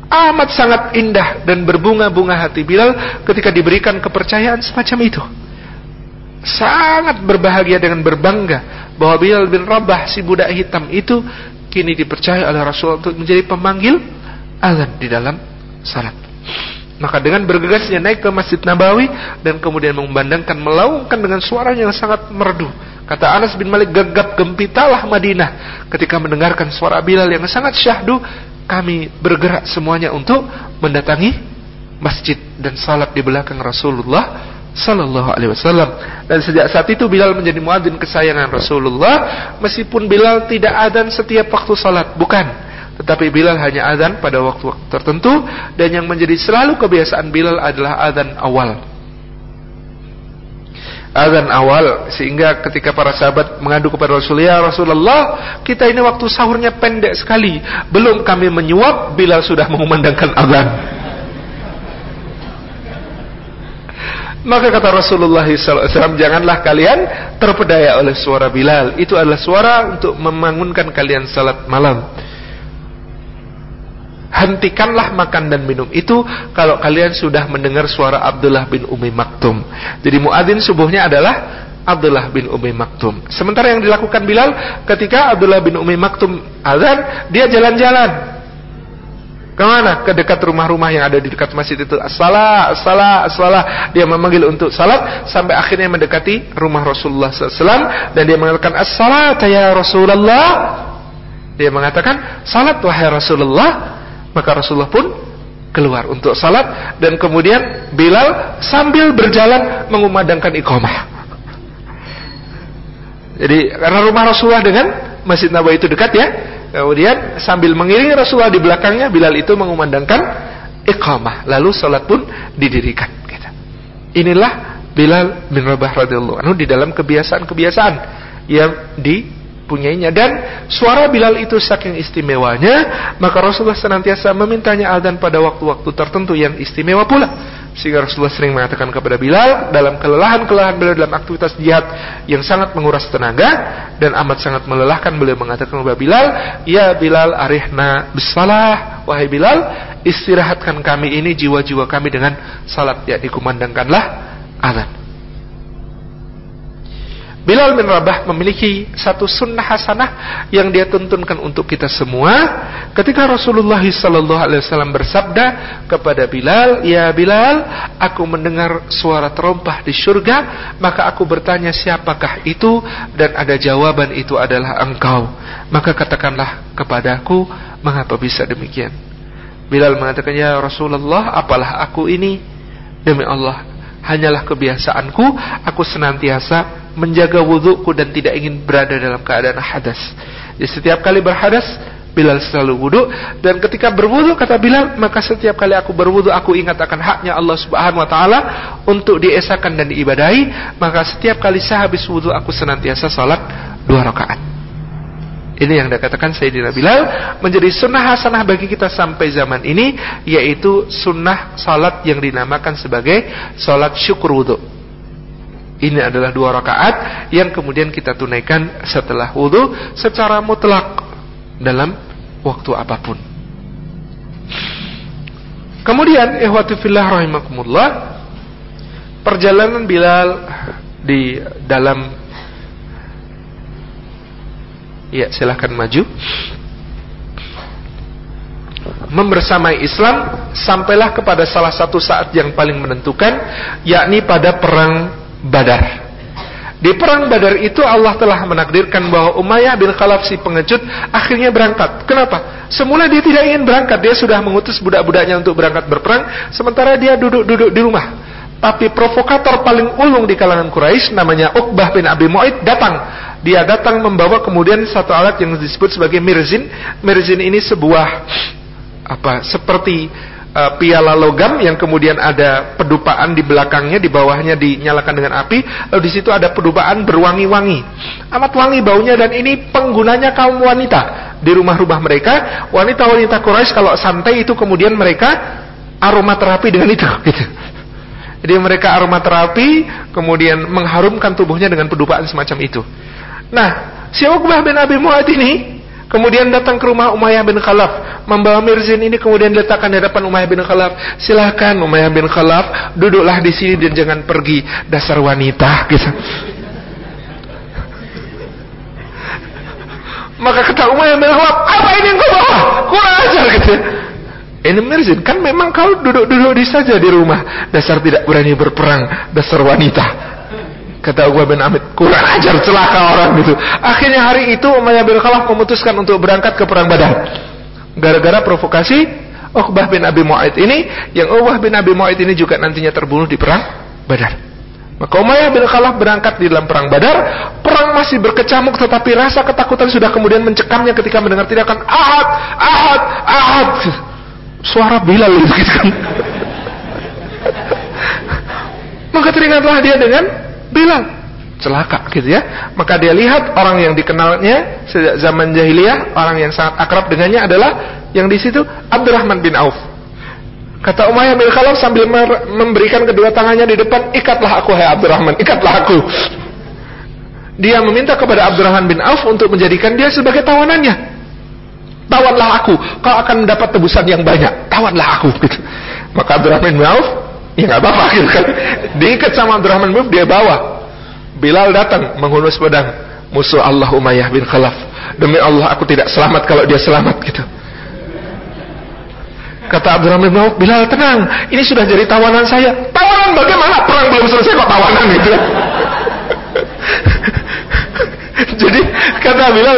Amat sangat indah dan berbunga-bunga hati Bilal ketika diberikan kepercayaan semacam itu. Sangat berbahagia dengan berbangga bahwa Bilal bin Rabah si budak hitam itu kini dipercaya oleh Rasul untuk menjadi pemanggil azan di dalam salat. Maka dengan bergegasnya naik ke Masjid Nabawi dan kemudian memandangkan melaungkan dengan suara yang sangat merdu. Kata Anas bin Malik gegap gempitalah Madinah ketika mendengarkan suara Bilal yang sangat syahdu. Kami bergerak semuanya untuk mendatangi masjid dan salat di belakang Rasulullah Sallallahu Alaihi Wasallam dan sejak saat itu Bilal menjadi muadzin kesayangan Rasulullah meskipun Bilal tidak adzan setiap waktu salat bukan tetapi Bilal hanya adzan pada waktu-waktu tertentu dan yang menjadi selalu kebiasaan Bilal adalah adzan awal adzan awal sehingga ketika para sahabat mengadu kepada Rasulullah, ya Rasulullah, kita ini waktu sahurnya pendek sekali, belum kami menyuap Bilal sudah mengumandangkan adzan. Maka kata Rasulullah SAW, janganlah kalian terpedaya oleh suara Bilal. Itu adalah suara untuk membangunkan kalian salat malam. Hentikanlah makan dan minum itu kalau kalian sudah mendengar suara Abdullah bin Umi Maktum. Jadi muadzin subuhnya adalah Abdullah bin Umi Maktum. Sementara yang dilakukan Bilal ketika Abdullah bin Umi Maktum azan, dia jalan-jalan. Ke mana? Ke dekat rumah-rumah yang ada di dekat masjid itu. As-salah, as-salah, as-salah. Dia memanggil untuk salat sampai akhirnya mendekati rumah Rasulullah SAW dan dia mengatakan as-salat ya Rasulullah. Dia mengatakan salat wahai Rasulullah. Maka Rasulullah pun keluar untuk salat dan kemudian Bilal sambil berjalan mengumandangkan iqamah. Jadi karena rumah Rasulullah dengan Masjid Nabawi itu dekat ya, Kemudian sambil mengiringi Rasulullah di belakangnya Bilal itu mengumandangkan iqamah. Lalu salat pun didirikan. Gitu. Inilah Bilal bin Rabah radhiyallahu anhu di dalam kebiasaan-kebiasaan yang dipunyainya dan suara Bilal itu saking istimewanya maka Rasulullah senantiasa memintanya adzan pada waktu-waktu tertentu yang istimewa pula sehingga Rasulullah sering mengatakan kepada Bilal dalam kelelahan-kelelahan beliau dalam aktivitas jihad yang sangat menguras tenaga dan amat sangat melelahkan beliau mengatakan kepada Bilal, "Ya Bilal, arihna bisalah." Wahai Bilal, istirahatkan kami ini jiwa-jiwa kami dengan salat yakni kumandangkanlah azan. Bilal bin Rabah memiliki satu sunnah hasanah yang dia tuntunkan untuk kita semua. Ketika Rasulullah Sallallahu Alaihi Wasallam bersabda kepada Bilal, Ya Bilal, aku mendengar suara terompah di surga, maka aku bertanya siapakah itu dan ada jawaban itu adalah engkau. Maka katakanlah kepadaku, mengapa bisa demikian? Bilal mengatakan, Ya Rasulullah, apalah aku ini? Demi Allah, hanyalah kebiasaanku, aku senantiasa menjaga wudhuku dan tidak ingin berada dalam keadaan hadas. Jadi setiap kali berhadas, Bilal selalu wudhu dan ketika berwudhu kata Bilal maka setiap kali aku berwudhu aku ingat akan haknya Allah Subhanahu Wa Taala untuk diesakan dan diibadahi maka setiap kali saya habis wudhu aku senantiasa salat dua rakaat. Ini yang dikatakan Sayyidina Bilal menjadi sunnah hasanah bagi kita sampai zaman ini yaitu sunnah salat yang dinamakan sebagai salat syukur wudhu. Ini adalah dua rakaat yang kemudian kita tunaikan setelah wudhu secara mutlak dalam waktu apa pun. Kemudian fillah rahimakumullah perjalanan Bilal di dalam ya silahkan maju membersamai Islam sampailah kepada salah satu saat yang paling menentukan yakni pada perang Badar. Di perang Badar itu Allah telah menakdirkan bahwa Umayyah bin Khalaf si pengecut akhirnya berangkat. Kenapa? Semula dia tidak ingin berangkat, dia sudah mengutus budak-budaknya untuk berangkat berperang, sementara dia duduk-duduk di rumah. Tapi provokator paling ulung di kalangan Quraisy namanya Uqbah bin Abi Mu'aid datang. Dia datang membawa kemudian satu alat yang disebut sebagai mirzin. Mirzin ini sebuah apa? Seperti uh, piala logam yang kemudian ada pedupaan di belakangnya, di bawahnya dinyalakan dengan api, lalu di situ ada pedupaan berwangi-wangi. Amat wangi baunya dan ini penggunanya kaum wanita di rumah-rumah mereka. Wanita-wanita Quraisy kalau santai itu kemudian mereka aromaterapi dengan itu gitu. Jadi mereka aromaterapi kemudian mengharumkan tubuhnya dengan pedupaan semacam itu. Nah, si Uqbah bin Abi Mu'ad ini Kemudian datang ke rumah Umayyah bin Khalaf, membawa mirzin ini kemudian diletakkan di hadapan Umayyah bin Khalaf. Silahkan Umayyah bin Khalaf, duduklah di sini dan jangan pergi, dasar wanita gitu. Maka kata Umayyah bin Khalaf, apa ini yang kau bawa? Kurang ajar gitu. Ini Mirzin, kan memang kau duduk-duduk di saja di rumah. Dasar tidak berani berperang, dasar wanita. Kata Uqbah bin Amid, kurang ajar celaka orang gitu. Akhirnya hari itu Umayyah bin Khalaf memutuskan untuk berangkat ke perang Badar. Gara-gara provokasi Uqbah bin Abi Mu'aid ini, yang Uqbah bin Abi Mu'aid ini juga nantinya terbunuh di perang Badar. Maka Umayyah bin Khalaf berangkat di dalam perang Badar, perang masih berkecamuk tetapi rasa ketakutan sudah kemudian mencekamnya ketika mendengar teriakan Ahad, Ahad, Ahad. Suara Bilal gitu kan. Maka teringatlah dia dengan Bilal. Celaka gitu ya. Maka dia lihat orang yang dikenalnya sejak zaman jahiliyah, orang yang sangat akrab dengannya adalah yang di situ Abdurrahman bin Auf. Kata Umayyah bin Khalaf sambil memberikan kedua tangannya di depan, ikatlah aku hai Abdurrahman, ikatlah aku. Dia meminta kepada Abdurrahman bin Auf untuk menjadikan dia sebagai tawanannya. Tawanlah aku, kau akan mendapat tebusan yang banyak. Tawanlah aku. Gitu. Maka Abdurrahman bin Auf, ya nggak apa-apa gitu kan. Diikat sama Abdurrahman bin dia bawa. Bilal datang menghunus pedang. Musuh Allah Umayyah bin Khalaf. Demi Allah aku tidak selamat kalau dia selamat gitu. Kata Abdurrahman bin Auf, Bilal tenang, ini sudah jadi tawanan saya. Tawanan bagaimana? Perang belum selesai kok tawanan itu. jadi kata Bilal,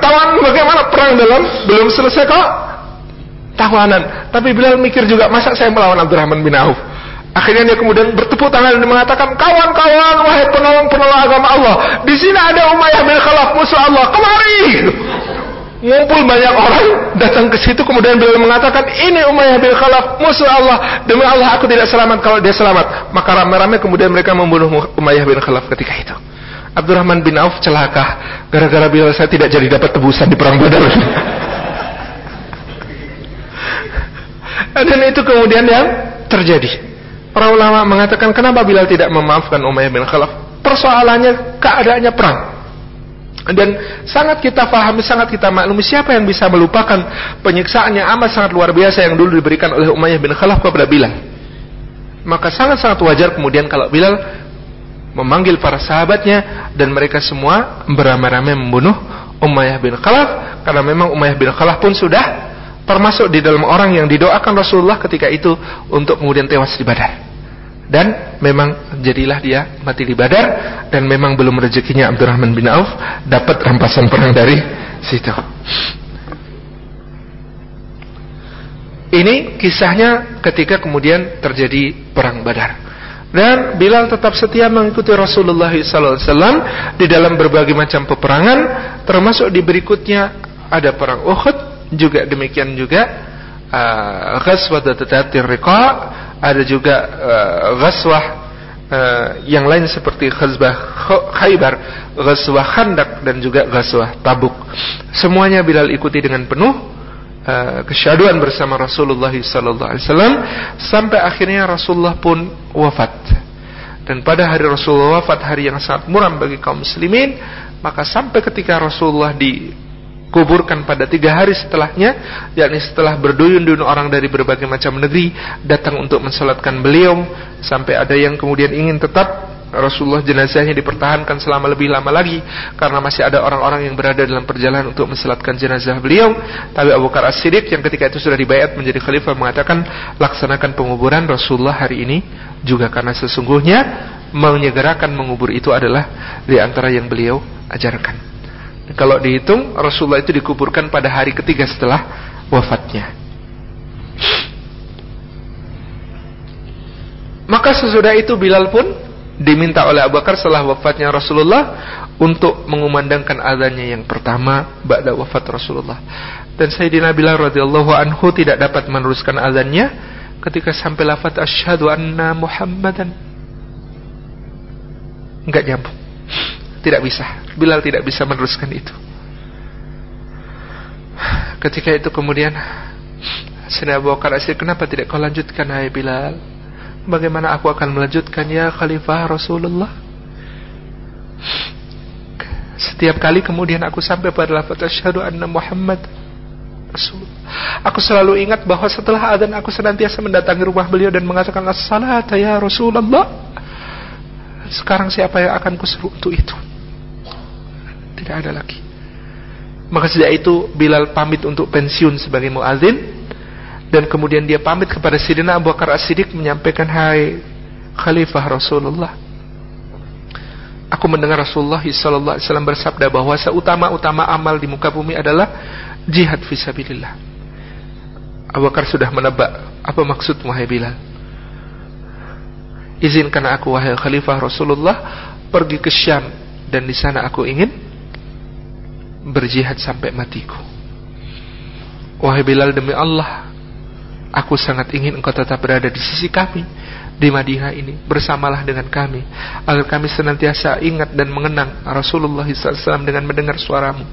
tawanan bagaimana? Perang dalam belum selesai kok tawanan. Tapi Bilal mikir juga, masa saya melawan Abdurrahman bin Auf? Akhirnya dia kemudian bertepuk tangan dan mengatakan, kawan-kawan, wahai penolong-penolong agama Allah, di sini ada Umayyah bin Khalaf musuh Allah, kemari! Ngumpul banyak orang datang ke situ kemudian beliau mengatakan ini Umayyah bin Khalaf musuh Allah. Demi Allah aku tidak selamat kalau dia selamat. Maka ramai-ramai kemudian mereka membunuh Umayyah bin Khalaf ketika itu. Abdurrahman bin Auf celaka. Gara-gara bila saya tidak jadi dapat tebusan di perang Badar. Dan itu kemudian yang terjadi para ulama mengatakan kenapa Bilal tidak memaafkan Umayyah bin Khalaf? Persoalannya keadaannya perang. Dan sangat kita pahami, sangat kita maklumi siapa yang bisa melupakan penyiksaan yang amat sangat luar biasa yang dulu diberikan oleh Umayyah bin Khalaf kepada Bilal. Maka sangat-sangat wajar kemudian kalau Bilal memanggil para sahabatnya dan mereka semua beramai-ramai membunuh Umayyah bin Khalaf karena memang Umayyah bin Khalaf pun sudah termasuk di dalam orang yang didoakan Rasulullah ketika itu untuk kemudian tewas di Badar dan memang jadilah dia mati di Badar dan memang belum rezekinya Abdurrahman bin Auf dapat rampasan perang dari situ. Ini kisahnya ketika kemudian terjadi perang Badar. Dan Bilal tetap setia mengikuti Rasulullah SAW di dalam berbagai macam peperangan, termasuk di berikutnya ada perang Uhud, juga demikian juga uh, Ghazwat Tatatir Riqa, ada juga uh, ghazwah uh, yang lain seperti ghazwah Khaybar, ghazwah Khandak dan juga ghazwah Tabuk. Semuanya Bilal ikuti dengan penuh uh, kesyaduan bersama Rasulullah sallallahu alaihi wasallam sampai akhirnya Rasulullah pun wafat. Dan pada hari Rasulullah wafat hari yang sangat muram bagi kaum muslimin, maka sampai ketika Rasulullah di kuburkan pada tiga hari setelahnya yakni setelah berduyun-duyun orang dari berbagai macam negeri datang untuk mensolatkan beliau sampai ada yang kemudian ingin tetap Rasulullah jenazahnya dipertahankan selama lebih lama lagi karena masih ada orang-orang yang berada dalam perjalanan untuk mensolatkan jenazah beliau. Tapi Abu Bakar As-Siddiq yang ketika itu sudah dibayat menjadi khalifah mengatakan laksanakan penguburan Rasulullah hari ini juga karena sesungguhnya menyegerakan mengubur itu adalah di antara yang beliau ajarkan kalau dihitung Rasulullah itu dikuburkan pada hari ketiga setelah wafatnya. Maka sesudah itu Bilal pun diminta oleh Abu Bakar setelah wafatnya Rasulullah untuk mengumandangkan adanya yang pertama ba'da wafat Rasulullah. Dan Sayyidina Bilal radhiyallahu anhu tidak dapat meneruskan azannya ketika sampai lafaz asyhadu anna Muhammadan. Enggak nyambung. Tidak bisa. Bilal tidak bisa meneruskan itu. Ketika itu kemudian Sayyidina Abu Bakar kenapa tidak kau lanjutkan hai Bilal? Bagaimana aku akan melanjutkan ya Khalifah Rasulullah? Setiap kali kemudian aku sampai pada lafaz asyhadu anna Muhammad Rasulullah. Aku selalu ingat bahwa setelah adzan aku senantiasa mendatangi rumah beliau dan mengatakan as-salat ya Rasulullah. Sekarang siapa yang akan kusuruh untuk itu? Tidak ada lagi. Maka sejak itu Bilal pamit untuk pensiun sebagai muazin dan kemudian dia pamit kepada Sidina Abu Bakar As-Siddiq menyampaikan hai Khalifah Rasulullah Aku mendengar Rasulullah sallallahu alaihi wasallam bersabda bahwa seutama-utama amal di muka bumi adalah jihad fisabilillah. Abu Bakar sudah menebak apa maksud wahai Bilal. Izinkan aku wahai Khalifah Rasulullah pergi ke Syam dan di sana aku ingin berjihad sampai matiku. Wahai Bilal demi Allah, aku sangat ingin engkau tetap berada di sisi kami di Madinah ini bersamalah dengan kami agar kami senantiasa ingat dan mengenang Rasulullah SAW dengan mendengar suaramu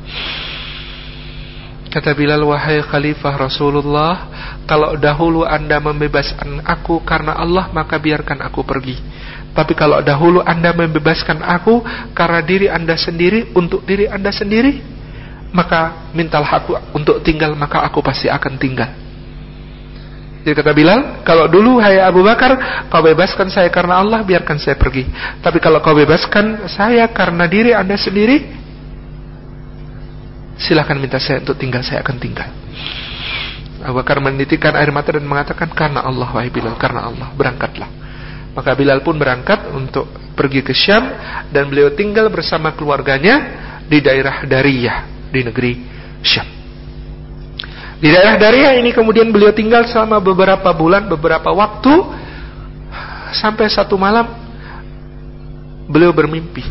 Kata Bilal, wahai Khalifah Rasulullah, kalau dahulu anda membebaskan aku karena Allah, maka biarkan aku pergi. Tapi kalau dahulu anda membebaskan aku karena diri anda sendiri, untuk diri anda sendiri, maka mintalah aku untuk tinggal, maka aku pasti akan tinggal. Jadi kata Bilal, kalau dulu hai Abu Bakar, kau bebaskan saya karena Allah, biarkan saya pergi. Tapi kalau kau bebaskan saya karena diri anda sendiri, silahkan minta saya untuk tinggal, saya akan tinggal. Abu Bakar menitikkan air mata dan mengatakan, karena Allah, wahai Bilal, karena Allah, berangkatlah. Maka Bilal pun berangkat untuk pergi ke Syam dan beliau tinggal bersama keluarganya di daerah Dariyah di negeri Syam. Di daerah Daria ini kemudian beliau tinggal selama beberapa bulan, beberapa waktu sampai satu malam beliau bermimpi.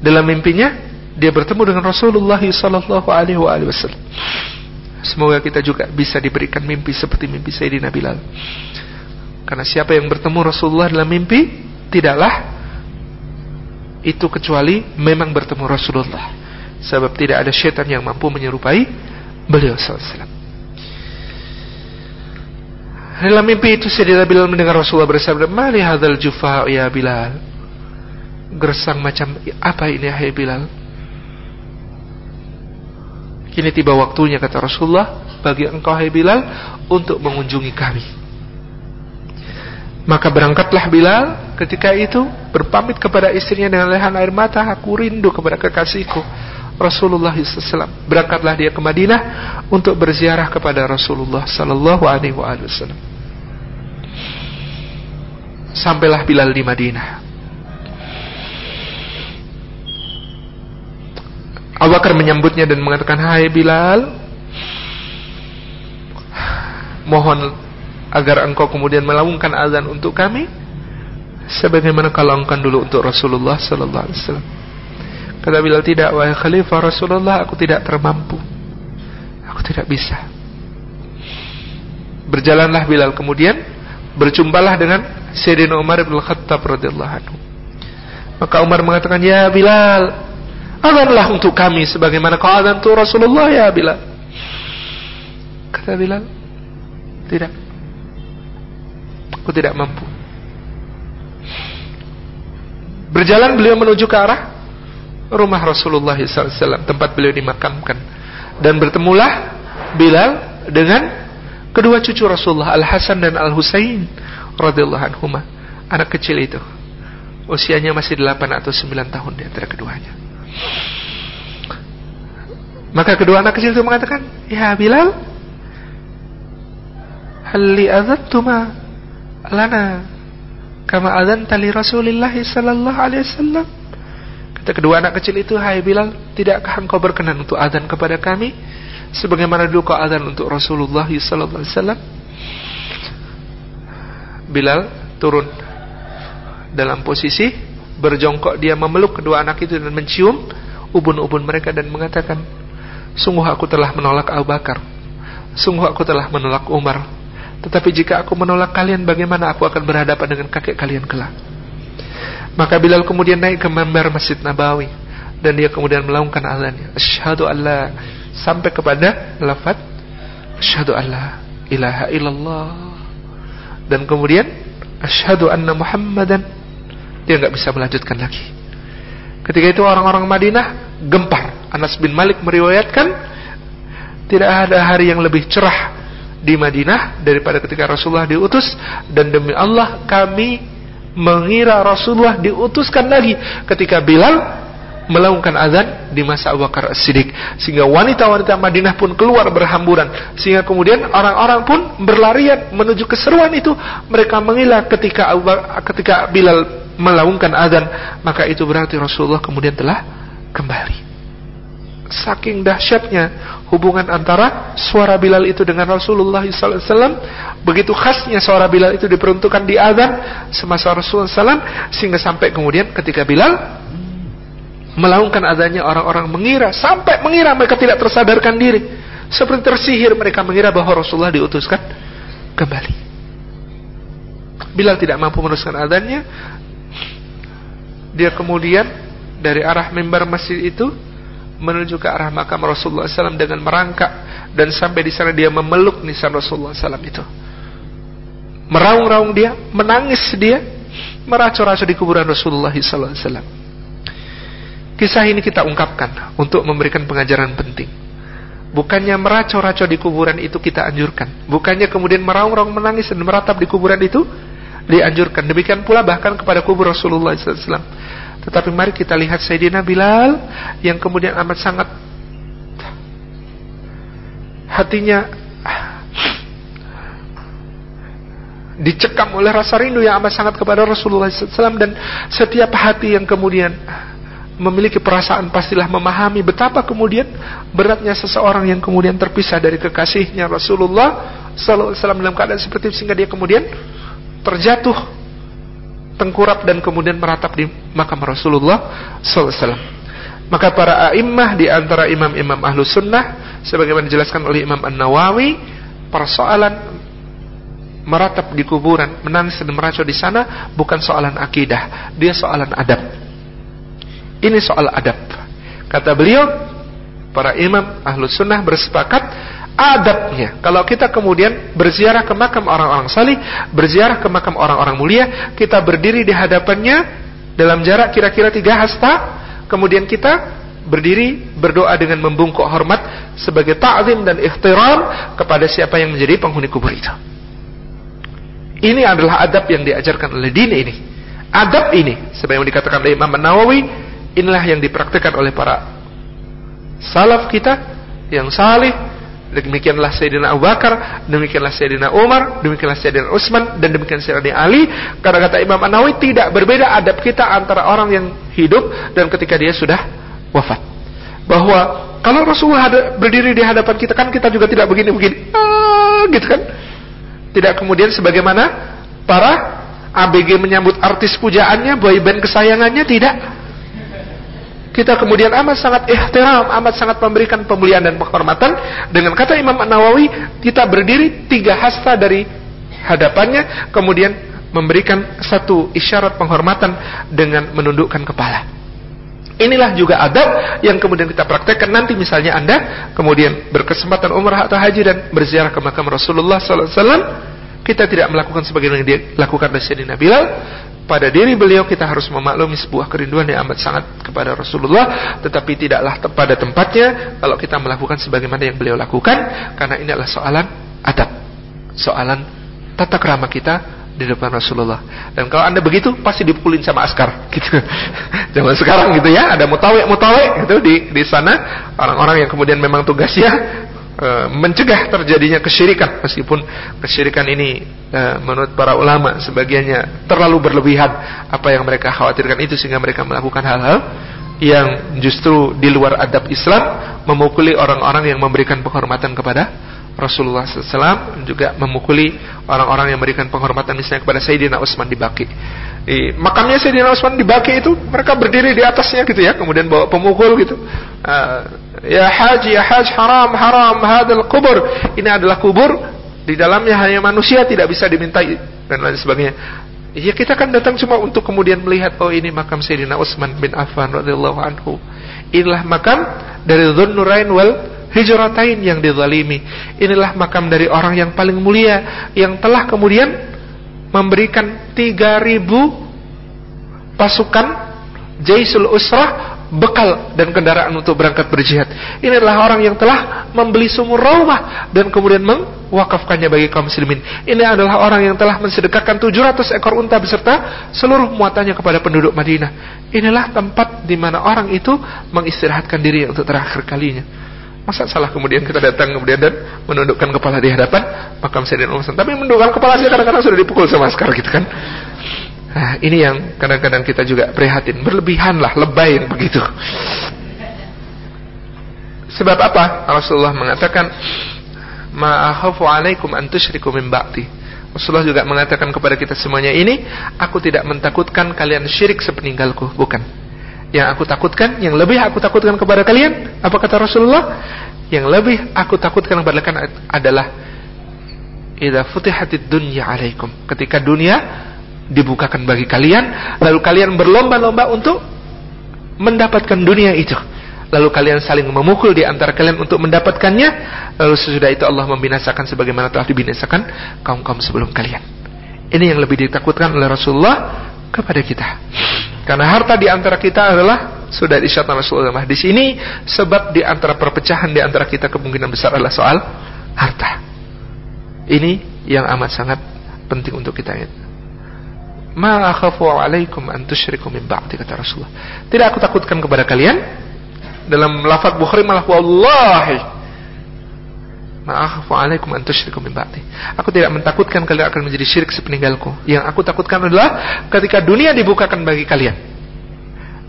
Dalam mimpinya dia bertemu dengan Rasulullah sallallahu alaihi wasallam. Semoga kita juga bisa diberikan mimpi seperti mimpi Sayyidina Bilal. Karena siapa yang bertemu Rasulullah dalam mimpi tidaklah itu kecuali memang bertemu Rasulullah. Sebab tidak ada syaitan yang mampu menyerupai beliau SAW. Dalam mimpi itu Sayyidina Bilal mendengar Rasulullah bersabda, "Mali hadzal jufa ya Bilal?" Gersang macam apa ini hai Bilal? Kini tiba waktunya kata Rasulullah bagi engkau hai Bilal untuk mengunjungi kami. Maka berangkatlah Bilal ketika itu berpamit kepada istrinya dengan lehan air mata, aku rindu kepada kekasihku. Rasulullah SAW. Berangkatlah dia ke Madinah untuk berziarah kepada Rasulullah Sallallahu Alaihi Wasallam. Sampailah Bilal di Madinah. Abu Bakar menyambutnya dan mengatakan, Hai Bilal, mohon agar engkau kemudian melaungkan azan untuk kami, sebagaimana kau laungkan dulu untuk Rasulullah Sallallahu Alaihi Wasallam. Kata Bilal tidak wahai khalifah Rasulullah aku tidak termampu. Aku tidak bisa. Berjalanlah Bilal kemudian berjumpalah dengan Sayyidina Umar bin Khattab radhiyallahu anhu. Maka Umar mengatakan, "Ya Bilal, azanlah untuk kami sebagaimana kau azan tu Rasulullah ya Bilal." Kata Bilal, "Tidak. Aku tidak mampu." Berjalan beliau menuju ke arah rumah Rasulullah SAW tempat beliau dimakamkan. Dan bertemulah Bilal dengan kedua cucu Rasulullah Al Hasan dan Al Husain radhiyallahu anhuma. Anak kecil itu. Usianya masih 8 atau 9 tahun di antara keduanya. Maka kedua anak kecil itu mengatakan ya Bilal hal azantuma lana kama azanta li Rasulillah sallallahu alaihi wasallam Kata kedua anak kecil itu, Hai Bilal, tidakkah engkau berkenan untuk azan kepada kami? Sebagaimana dulu kau azan untuk Rasulullah SAW. Bilal turun dalam posisi berjongkok dia memeluk kedua anak itu dan mencium ubun-ubun mereka dan mengatakan, Sungguh aku telah menolak Abu Bakar. Sungguh aku telah menolak Umar. Tetapi jika aku menolak kalian, bagaimana aku akan berhadapan dengan kakek kalian kelak? Maka Bilal kemudian naik ke member Masjid Nabawi dan dia kemudian melakukan azannya. Asyhadu alla sampai kepada lafaz asyhadu alla ilaha illallah. Dan kemudian asyhadu anna Muhammadan dia nggak bisa melanjutkan lagi. Ketika itu orang-orang Madinah gempar. Anas bin Malik meriwayatkan tidak ada hari yang lebih cerah di Madinah daripada ketika Rasulullah diutus dan demi Allah kami mengira Rasulullah diutuskan lagi ketika Bilal melaungkan azan di masa Abu Bakar As-Siddiq. Sehingga wanita-wanita Madinah pun keluar berhamburan. Sehingga kemudian orang-orang pun berlarian menuju keseruan itu. Mereka mengira ketika Abu ketika Bilal melaungkan azan maka itu berarti Rasulullah kemudian telah kembali saking dahsyatnya hubungan antara suara Bilal itu dengan Rasulullah SAW begitu khasnya suara Bilal itu diperuntukkan di azan semasa Rasulullah SAW sehingga sampai kemudian ketika Bilal melaungkan adanya orang-orang mengira sampai mengira mereka tidak tersadarkan diri. Seperti tersihir mereka mengira bahwa Rasulullah diutuskan kembali. Bilal tidak mampu meneruskan adanya dia kemudian dari arah mimbar masjid itu menuju ke arah makam Rasulullah SAW dengan merangkak dan sampai di sana dia memeluk nisan Rasulullah SAW itu meraung-raung dia menangis dia meracu-racu di kuburan Rasulullah SAW Kisah ini kita ungkapkan untuk memberikan pengajaran penting. Bukannya meraco-raco di kuburan itu kita anjurkan. Bukannya kemudian meraung-raung menangis dan meratap di kuburan itu dianjurkan. Demikian pula bahkan kepada kubur Rasulullah SAW. Tetapi mari kita lihat Sayyidina Bilal yang kemudian amat sangat hatinya dicekam oleh rasa rindu yang amat sangat kepada Rasulullah SAW dan setiap hati yang kemudian memiliki perasaan pastilah memahami betapa kemudian beratnya seseorang yang kemudian terpisah dari kekasihnya Rasulullah Wasallam dalam keadaan seperti itu sehingga dia kemudian terjatuh tengkurap dan kemudian meratap di makam Rasulullah Wasallam. Maka para a'immah di antara imam-imam ahlu sunnah sebagaimana dijelaskan oleh Imam An Nawawi persoalan meratap di kuburan menangis dan meracau di sana bukan soalan akidah dia soalan adab ini soal adab. Kata beliau, para imam ahlu sunnah bersepakat adabnya. Kalau kita kemudian berziarah ke makam orang-orang salih, berziarah ke makam orang-orang mulia, kita berdiri di hadapannya dalam jarak kira-kira tiga hasta, kemudian kita berdiri berdoa dengan membungkuk hormat sebagai ta'zim dan ikhtiram kepada siapa yang menjadi penghuni kubur itu. Ini adalah adab yang diajarkan oleh din ini. Adab ini, sebagaimana dikatakan oleh Imam Nawawi, Inilah yang dipraktikkan oleh para salaf kita yang salih. Demikianlah Sayyidina Abu Bakar, demikianlah Sayyidina Umar, demikianlah Sayyidina Utsman dan demikian Sayyidina Ali. Karena kata Imam An-Nawawi tidak berbeda adab kita antara orang yang hidup dan ketika dia sudah wafat. Bahwa kalau Rasulullah berdiri di hadapan kita kan kita juga tidak begini-begini. Ah, gitu kan? Tidak kemudian sebagaimana para ABG menyambut artis pujaannya, boyband kesayangannya tidak kita kemudian amat sangat ihtiram, amat sangat memberikan pemuliaan dan penghormatan dengan kata Imam An-Nawawi kita berdiri tiga hasta dari hadapannya kemudian memberikan satu isyarat penghormatan dengan menundukkan kepala. Inilah juga adab yang kemudian kita praktekkan nanti misalnya Anda kemudian berkesempatan umrah atau haji dan berziarah ke makam Rasulullah sallallahu alaihi wasallam kita tidak melakukan sebagaimana yang dilakukan oleh Sayyidina Bilal. Pada diri beliau kita harus memaklumi sebuah kerinduan yang amat sangat kepada Rasulullah tetapi tidaklah pada tempatnya kalau kita melakukan sebagaimana yang beliau lakukan karena ini adalah soalan adab soalan tata kerama kita di depan Rasulullah. Dan kalau anda begitu pasti dipukulin sama askar gitu. Zaman sekarang gitu ya ada mutawek mutawek gitu di di sana. Orang-orang yang kemudian memang tugasnya e, mencegah terjadinya kesyirikan meskipun kesyirikan ini e, menurut para ulama sebagiannya terlalu berlebihan apa yang mereka khawatirkan itu sehingga mereka melakukan hal-hal yang justru di luar adab Islam memukuli orang-orang yang memberikan penghormatan kepada Rasulullah SAW juga memukuli orang-orang yang memberikan penghormatan misalnya kepada Sayyidina Utsman di Baki. Di makamnya Sayyidina Utsman di Baki itu mereka berdiri di atasnya gitu ya, kemudian bawa pemukul gitu. Uh, ya haji, ya haj haram, haram hadal kubur. Ini adalah kubur di dalamnya hanya manusia tidak bisa dimintai dan lain sebagainya. Ya kita kan datang cuma untuk kemudian melihat oh ini makam Sayyidina Utsman bin Affan radhiyallahu anhu. Inilah makam dari Dzun-Nurain wal hijratain yang dizalimi. Inilah makam dari orang yang paling mulia yang telah kemudian memberikan 3000 pasukan Jaisul Usrah bekal dan kendaraan untuk berangkat berjihad. Ini adalah orang yang telah membeli sumur raumah dan kemudian mewakafkannya bagi kaum muslimin. Ini adalah orang yang telah mensedekahkan 700 ekor unta beserta seluruh muatannya kepada penduduk Madinah. Inilah tempat di mana orang itu mengistirahatkan diri untuk terakhir kalinya. Masa salah kemudian kita datang kemudian dan menundukkan kepala di hadapan makam Sayyidina Umar. Tapi menundukkan kepala saja kadang-kadang sudah dipukul sama askar gitu kan. Nah, ini yang kadang-kadang kita juga prihatin, berlebihan lah, lebay begitu. Sebab apa? Rasulullah mengatakan, "Ma'akhafu 'alaikum an tusyriku min ba'di." Rasulullah juga mengatakan kepada kita semuanya ini, aku tidak mentakutkan kalian syirik sepeninggalku, bukan. Yang aku takutkan, yang lebih aku takutkan kepada kalian, apa kata Rasulullah? Yang lebih aku takutkan kepada kalian adalah idza futihatid dunya 'alaikum. Ketika dunia dibukakan bagi kalian lalu kalian berlomba-lomba untuk mendapatkan dunia itu lalu kalian saling memukul di antara kalian untuk mendapatkannya lalu sesudah itu Allah membinasakan sebagaimana telah dibinasakan kaum-kaum sebelum kalian ini yang lebih ditakutkan oleh Rasulullah kepada kita. Karena harta di antara kita adalah sudah disyatakan Rasulullah di sini sebab di antara perpecahan di antara kita kemungkinan besar adalah soal harta. Ini yang amat sangat penting untuk kita ingat. Ma akhafu alaikum an tusyriku min ba'di kata Rasulullah. Tidak aku takutkan kepada kalian. Dalam lafaz Bukhari malah wallahi Alaikum. Aku tidak mentakutkan kalian akan menjadi syirik sepeninggalku. Yang aku takutkan adalah ketika dunia dibukakan bagi kalian.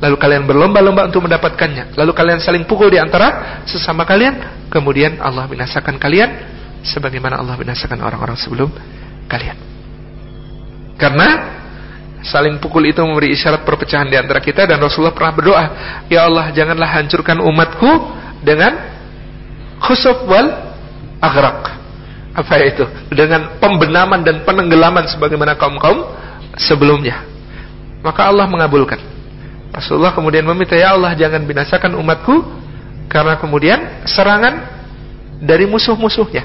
Lalu kalian berlomba-lomba untuk mendapatkannya. Lalu kalian saling pukul di antara sesama kalian. Kemudian Allah binasakan kalian sebagaimana Allah binasakan orang-orang sebelum kalian. Karena saling pukul itu memberi isyarat perpecahan di antara kita dan Rasulullah pernah berdoa, "Ya Allah, janganlah hancurkan umatku dengan khusuf wal aghraq." Apa itu? Dengan pembenaman dan penenggelaman sebagaimana kaum-kaum sebelumnya. Maka Allah mengabulkan. Rasulullah kemudian meminta, "Ya Allah, jangan binasakan umatku karena kemudian serangan dari musuh-musuhnya."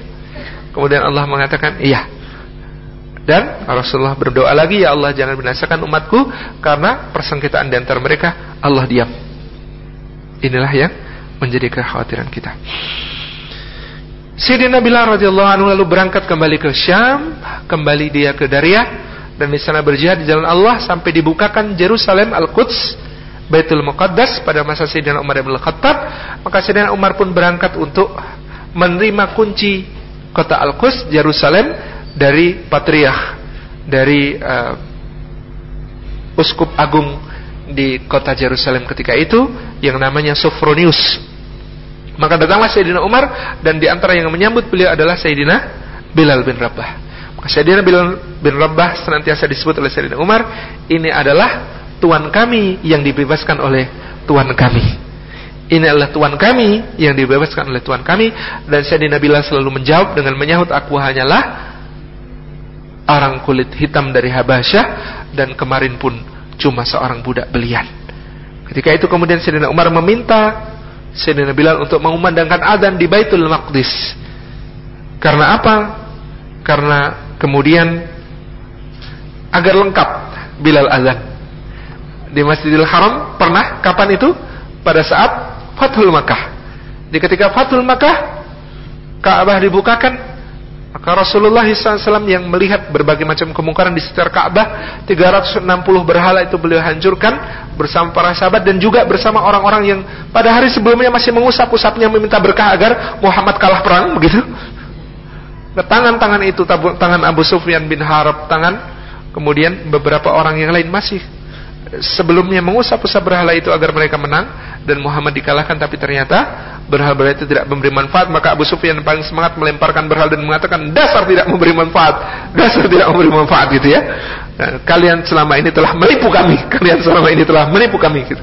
Kemudian Allah mengatakan, "Iya." Dan Rasulullah berdoa lagi, Ya Allah jangan binasakan umatku karena persengketaan di antara mereka Allah diam. Inilah yang menjadi kekhawatiran kita. Sayyidina Bilal radhiyallahu anhu lalu berangkat kembali ke Syam, kembali dia ke Daria dan di sana berjihad di jalan Allah sampai dibukakan Jerusalem Al-Quds Baitul Muqaddas pada masa Sayyidina Umar bin Khattab, maka Sayyidina Umar pun berangkat untuk menerima kunci kota Al-Quds Jerusalem dari patriarch dari uh, uskup agung di kota Jerusalem ketika itu yang namanya Sophronius. Maka datanglah Sayyidina Umar dan di antara yang menyambut beliau adalah Sayyidina Bilal bin Rabah. Maka Sayyidina Bilal bin Rabah senantiasa disebut oleh Sayyidina Umar, ini adalah tuan kami yang dibebaskan oleh tuan kami. Ini adalah tuan kami yang dibebaskan oleh tuan kami dan Sayyidina Bilal selalu menjawab dengan menyahut aku hanyalah orang kulit hitam dari Habasyah dan kemarin pun cuma seorang budak belian. Ketika itu kemudian Sayyidina Umar meminta Sayyidina Bilal untuk mengumandangkan adzan di Baitul Maqdis. Karena apa? Karena kemudian agar lengkap Bilal azan. Di Masjidil Haram pernah kapan itu? Pada saat Fathul Makkah. Di ketika Fathul Makkah Ka'bah dibukakan maka Rasulullah SAW yang melihat berbagai macam kemungkaran di sekitar Ka'bah, 360 berhala itu beliau hancurkan bersama para sahabat dan juga bersama orang-orang yang pada hari sebelumnya masih mengusap-usapnya meminta berkah agar Muhammad kalah perang begitu. Nah, tangan-tangan itu tangan Abu Sufyan bin Harab, tangan kemudian beberapa orang yang lain masih sebelumnya mengusap-usap berhala itu agar mereka menang dan Muhammad dikalahkan tapi ternyata berhala-berhala itu tidak memberi manfaat. Maka Abu Sufyan paling semangat melemparkan berhala dan mengatakan dasar tidak memberi manfaat. Dasar tidak memberi manfaat gitu ya. Nah, kalian selama ini telah menipu kami. Kalian selama ini telah menipu kami gitu.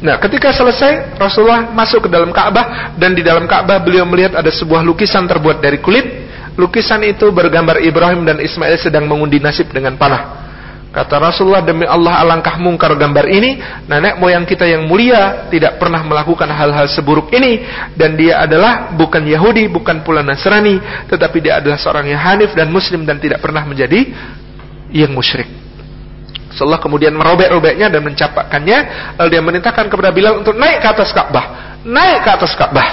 Nah, ketika selesai, Rasulullah masuk ke dalam Ka'bah dan di dalam Ka'bah beliau melihat ada sebuah lukisan terbuat dari kulit. Lukisan itu bergambar Ibrahim dan Ismail sedang mengundi nasib dengan panah. Kata Rasulullah demi Allah alangkah mungkar gambar ini. Nenek moyang kita yang mulia Tidak pernah melakukan hal-hal seburuk ini. Dan dia adalah bukan Yahudi Bukan pula Nasrani Tetapi dia adalah seorang yang hanif dan muslim Dan tidak pernah menjadi yang musyrik. Rasulullah kemudian merobek-robeknya dan mencapakkannya lalu dia merintahkan kepada Bilal untuk naik ke atas Ka'bah. Naik ke atas Ka'bah.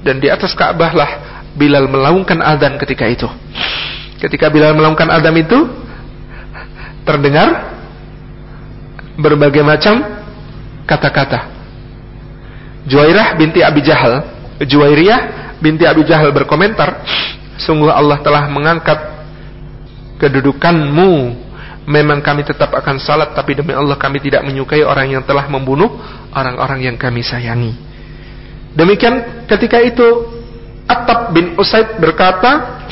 Dan di atas Ka'bah lah Bilal melaungkan adzan ketika itu. Ketika Bilal melaungkan adzan itu terdengar berbagai macam kata-kata Juwairah binti Abi Jahal Juwairiyah binti Abi Jahal berkomentar sungguh Allah telah mengangkat kedudukanmu memang kami tetap akan salat tapi demi Allah kami tidak menyukai orang yang telah membunuh orang-orang yang kami sayangi. Demikian ketika itu Attab bin Usaid berkata,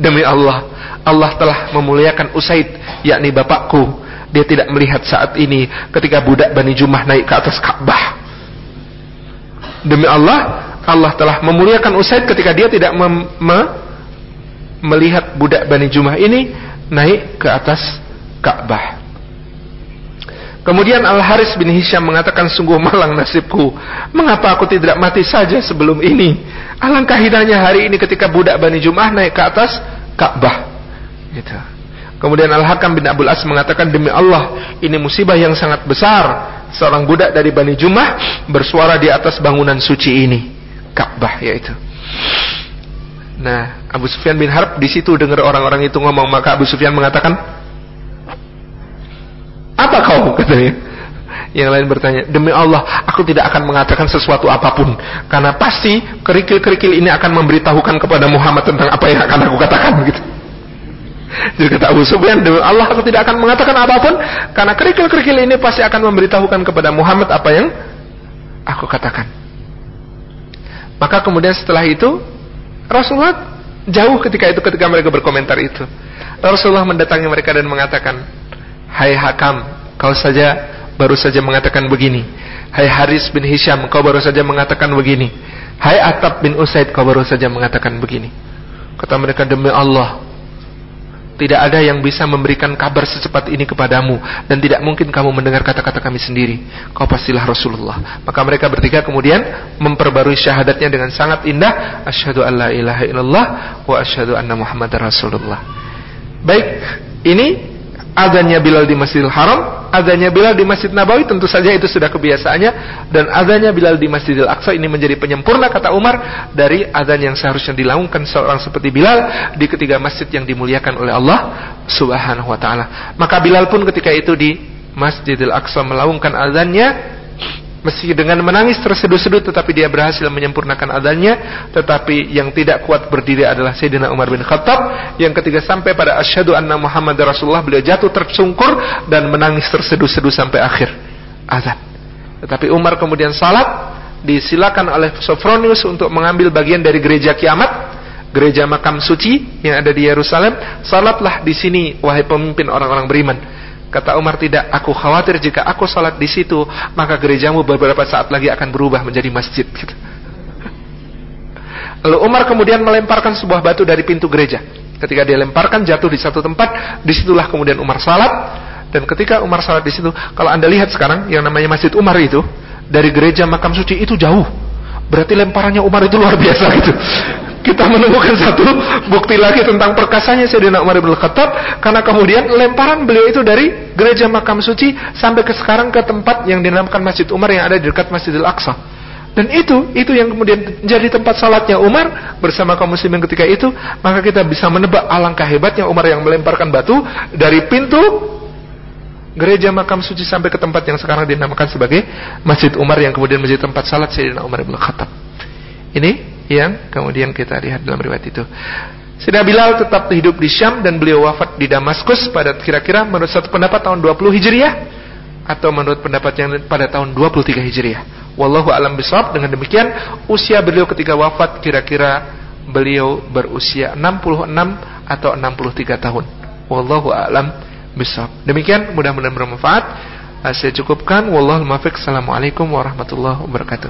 demi Allah, Allah telah memuliakan Usaid, yakni bapakku. Dia tidak melihat saat ini ketika budak Bani Jumah naik ke atas Ka'bah. Demi Allah, Allah telah memuliakan Usaid ketika dia tidak mem me melihat budak Bani Jumah ini naik ke atas Ka'bah. Kemudian Al-Haris bin Hisham mengatakan sungguh malang nasibku. Mengapa aku tidak mati saja sebelum ini? Alangkah hidahnya hari ini ketika budak Bani Jum'ah naik ke atas Ka'bah. Gitu. Kemudian Al-Hakam bin Abdul As mengatakan demi Allah ini musibah yang sangat besar. Seorang budak dari Bani Jum'ah bersuara di atas bangunan suci ini. Ka'bah yaitu. Nah, Abu Sufyan bin Harb di situ dengar orang-orang itu ngomong, maka Abu Sufyan mengatakan, "Apa kau?" katanya. Yang lain bertanya, "Demi Allah, aku tidak akan mengatakan sesuatu apa pun karena pasti kerikil-kerikil ini akan memberitahukan kepada Muhammad tentang apa yang akan aku katakan." gitu. Jadi kata Abu Sufyan, demi Allah aku tidak akan mengatakan apa pun karena kerikil-kerikil ini pasti akan memberitahukan kepada Muhammad apa yang aku katakan. Maka kemudian setelah itu Rasulullah jauh ketika itu ketika mereka berkomentar itu. Rasulullah mendatangi mereka dan mengatakan, "Hai Hakam, kau saja baru saja mengatakan begini. Hai Haris bin Hisham, kau baru saja mengatakan begini. Hai Atab bin Usaid, kau baru saja mengatakan begini." Kata mereka, "Demi Allah, tidak ada yang bisa memberikan kabar secepat ini kepadamu dan tidak mungkin kamu mendengar kata-kata kami sendiri. Kau pastilah Rasulullah. Maka mereka bertiga kemudian memperbarui syahadatnya dengan sangat indah, asyhadu alla ilaha illallah wa asyhadu anna muhammadar rasulullah. Baik, ini adanya Bilal di Masjidil Haram, adanya Bilal di Masjid Nabawi tentu saja itu sudah kebiasaannya dan adanya Bilal di Masjidil Aqsa ini menjadi penyempurna kata Umar dari adzan yang seharusnya dilakukan seorang seperti Bilal di ketiga masjid yang dimuliakan oleh Allah Subhanahu wa taala. Maka Bilal pun ketika itu di Masjidil Aqsa melaungkan adzannya Meski dengan menangis terseduh-seduh tetapi dia berhasil menyempurnakan adanya tetapi yang tidak kuat berdiri adalah Sayyidina Umar bin Khattab. Yang ketiga sampai pada asyhadu anna Muhammad Rasulullah beliau jatuh tersungkur dan menangis terseduh-seduh sampai akhir azan. Tetapi Umar kemudian salat disilakan oleh Sofronius untuk mengambil bagian dari gereja kiamat gereja makam suci yang ada di Yerusalem. Salatlah di sini wahai pemimpin orang-orang beriman Kata Umar tidak, aku khawatir jika aku salat di situ, maka gerejamu beberapa saat lagi akan berubah menjadi masjid. Gitu. Lalu Umar kemudian melemparkan sebuah batu dari pintu gereja. Ketika dia lemparkan jatuh di satu tempat, di situlah kemudian Umar salat. Dan ketika Umar salat di situ, kalau anda lihat sekarang yang namanya Masjid Umar itu dari gereja makam suci itu jauh. Berarti lemparannya Umar itu luar biasa gitu kita menemukan satu bukti lagi tentang perkasanya Sayyidina Umar bin Khattab karena kemudian lemparan beliau itu dari gereja makam suci sampai ke sekarang ke tempat yang dinamakan Masjid Umar yang ada di dekat Masjidil Aqsa. Dan itu itu yang kemudian jadi tempat salatnya Umar bersama kaum muslimin ketika itu, maka kita bisa menebak alangkah hebatnya Umar yang melemparkan batu dari pintu gereja makam suci sampai ke tempat yang sekarang dinamakan sebagai Masjid Umar yang kemudian menjadi tempat salat Sayyidina Umar bin Khattab. Ini yang kemudian kita lihat dalam riwayat itu. Sayyidina Bilal tetap hidup di Syam dan beliau wafat di Damaskus pada kira-kira menurut satu pendapat tahun 20 Hijriah atau menurut pendapat yang pada tahun 23 Hijriah. Wallahu alam bisawab dengan demikian usia beliau ketika wafat kira-kira beliau berusia 66 atau 63 tahun. Wallahu alam bisawab. Demikian mudah-mudahan bermanfaat. Saya cukupkan. Wallahu muwaffiq. Assalamualaikum warahmatullahi wabarakatuh.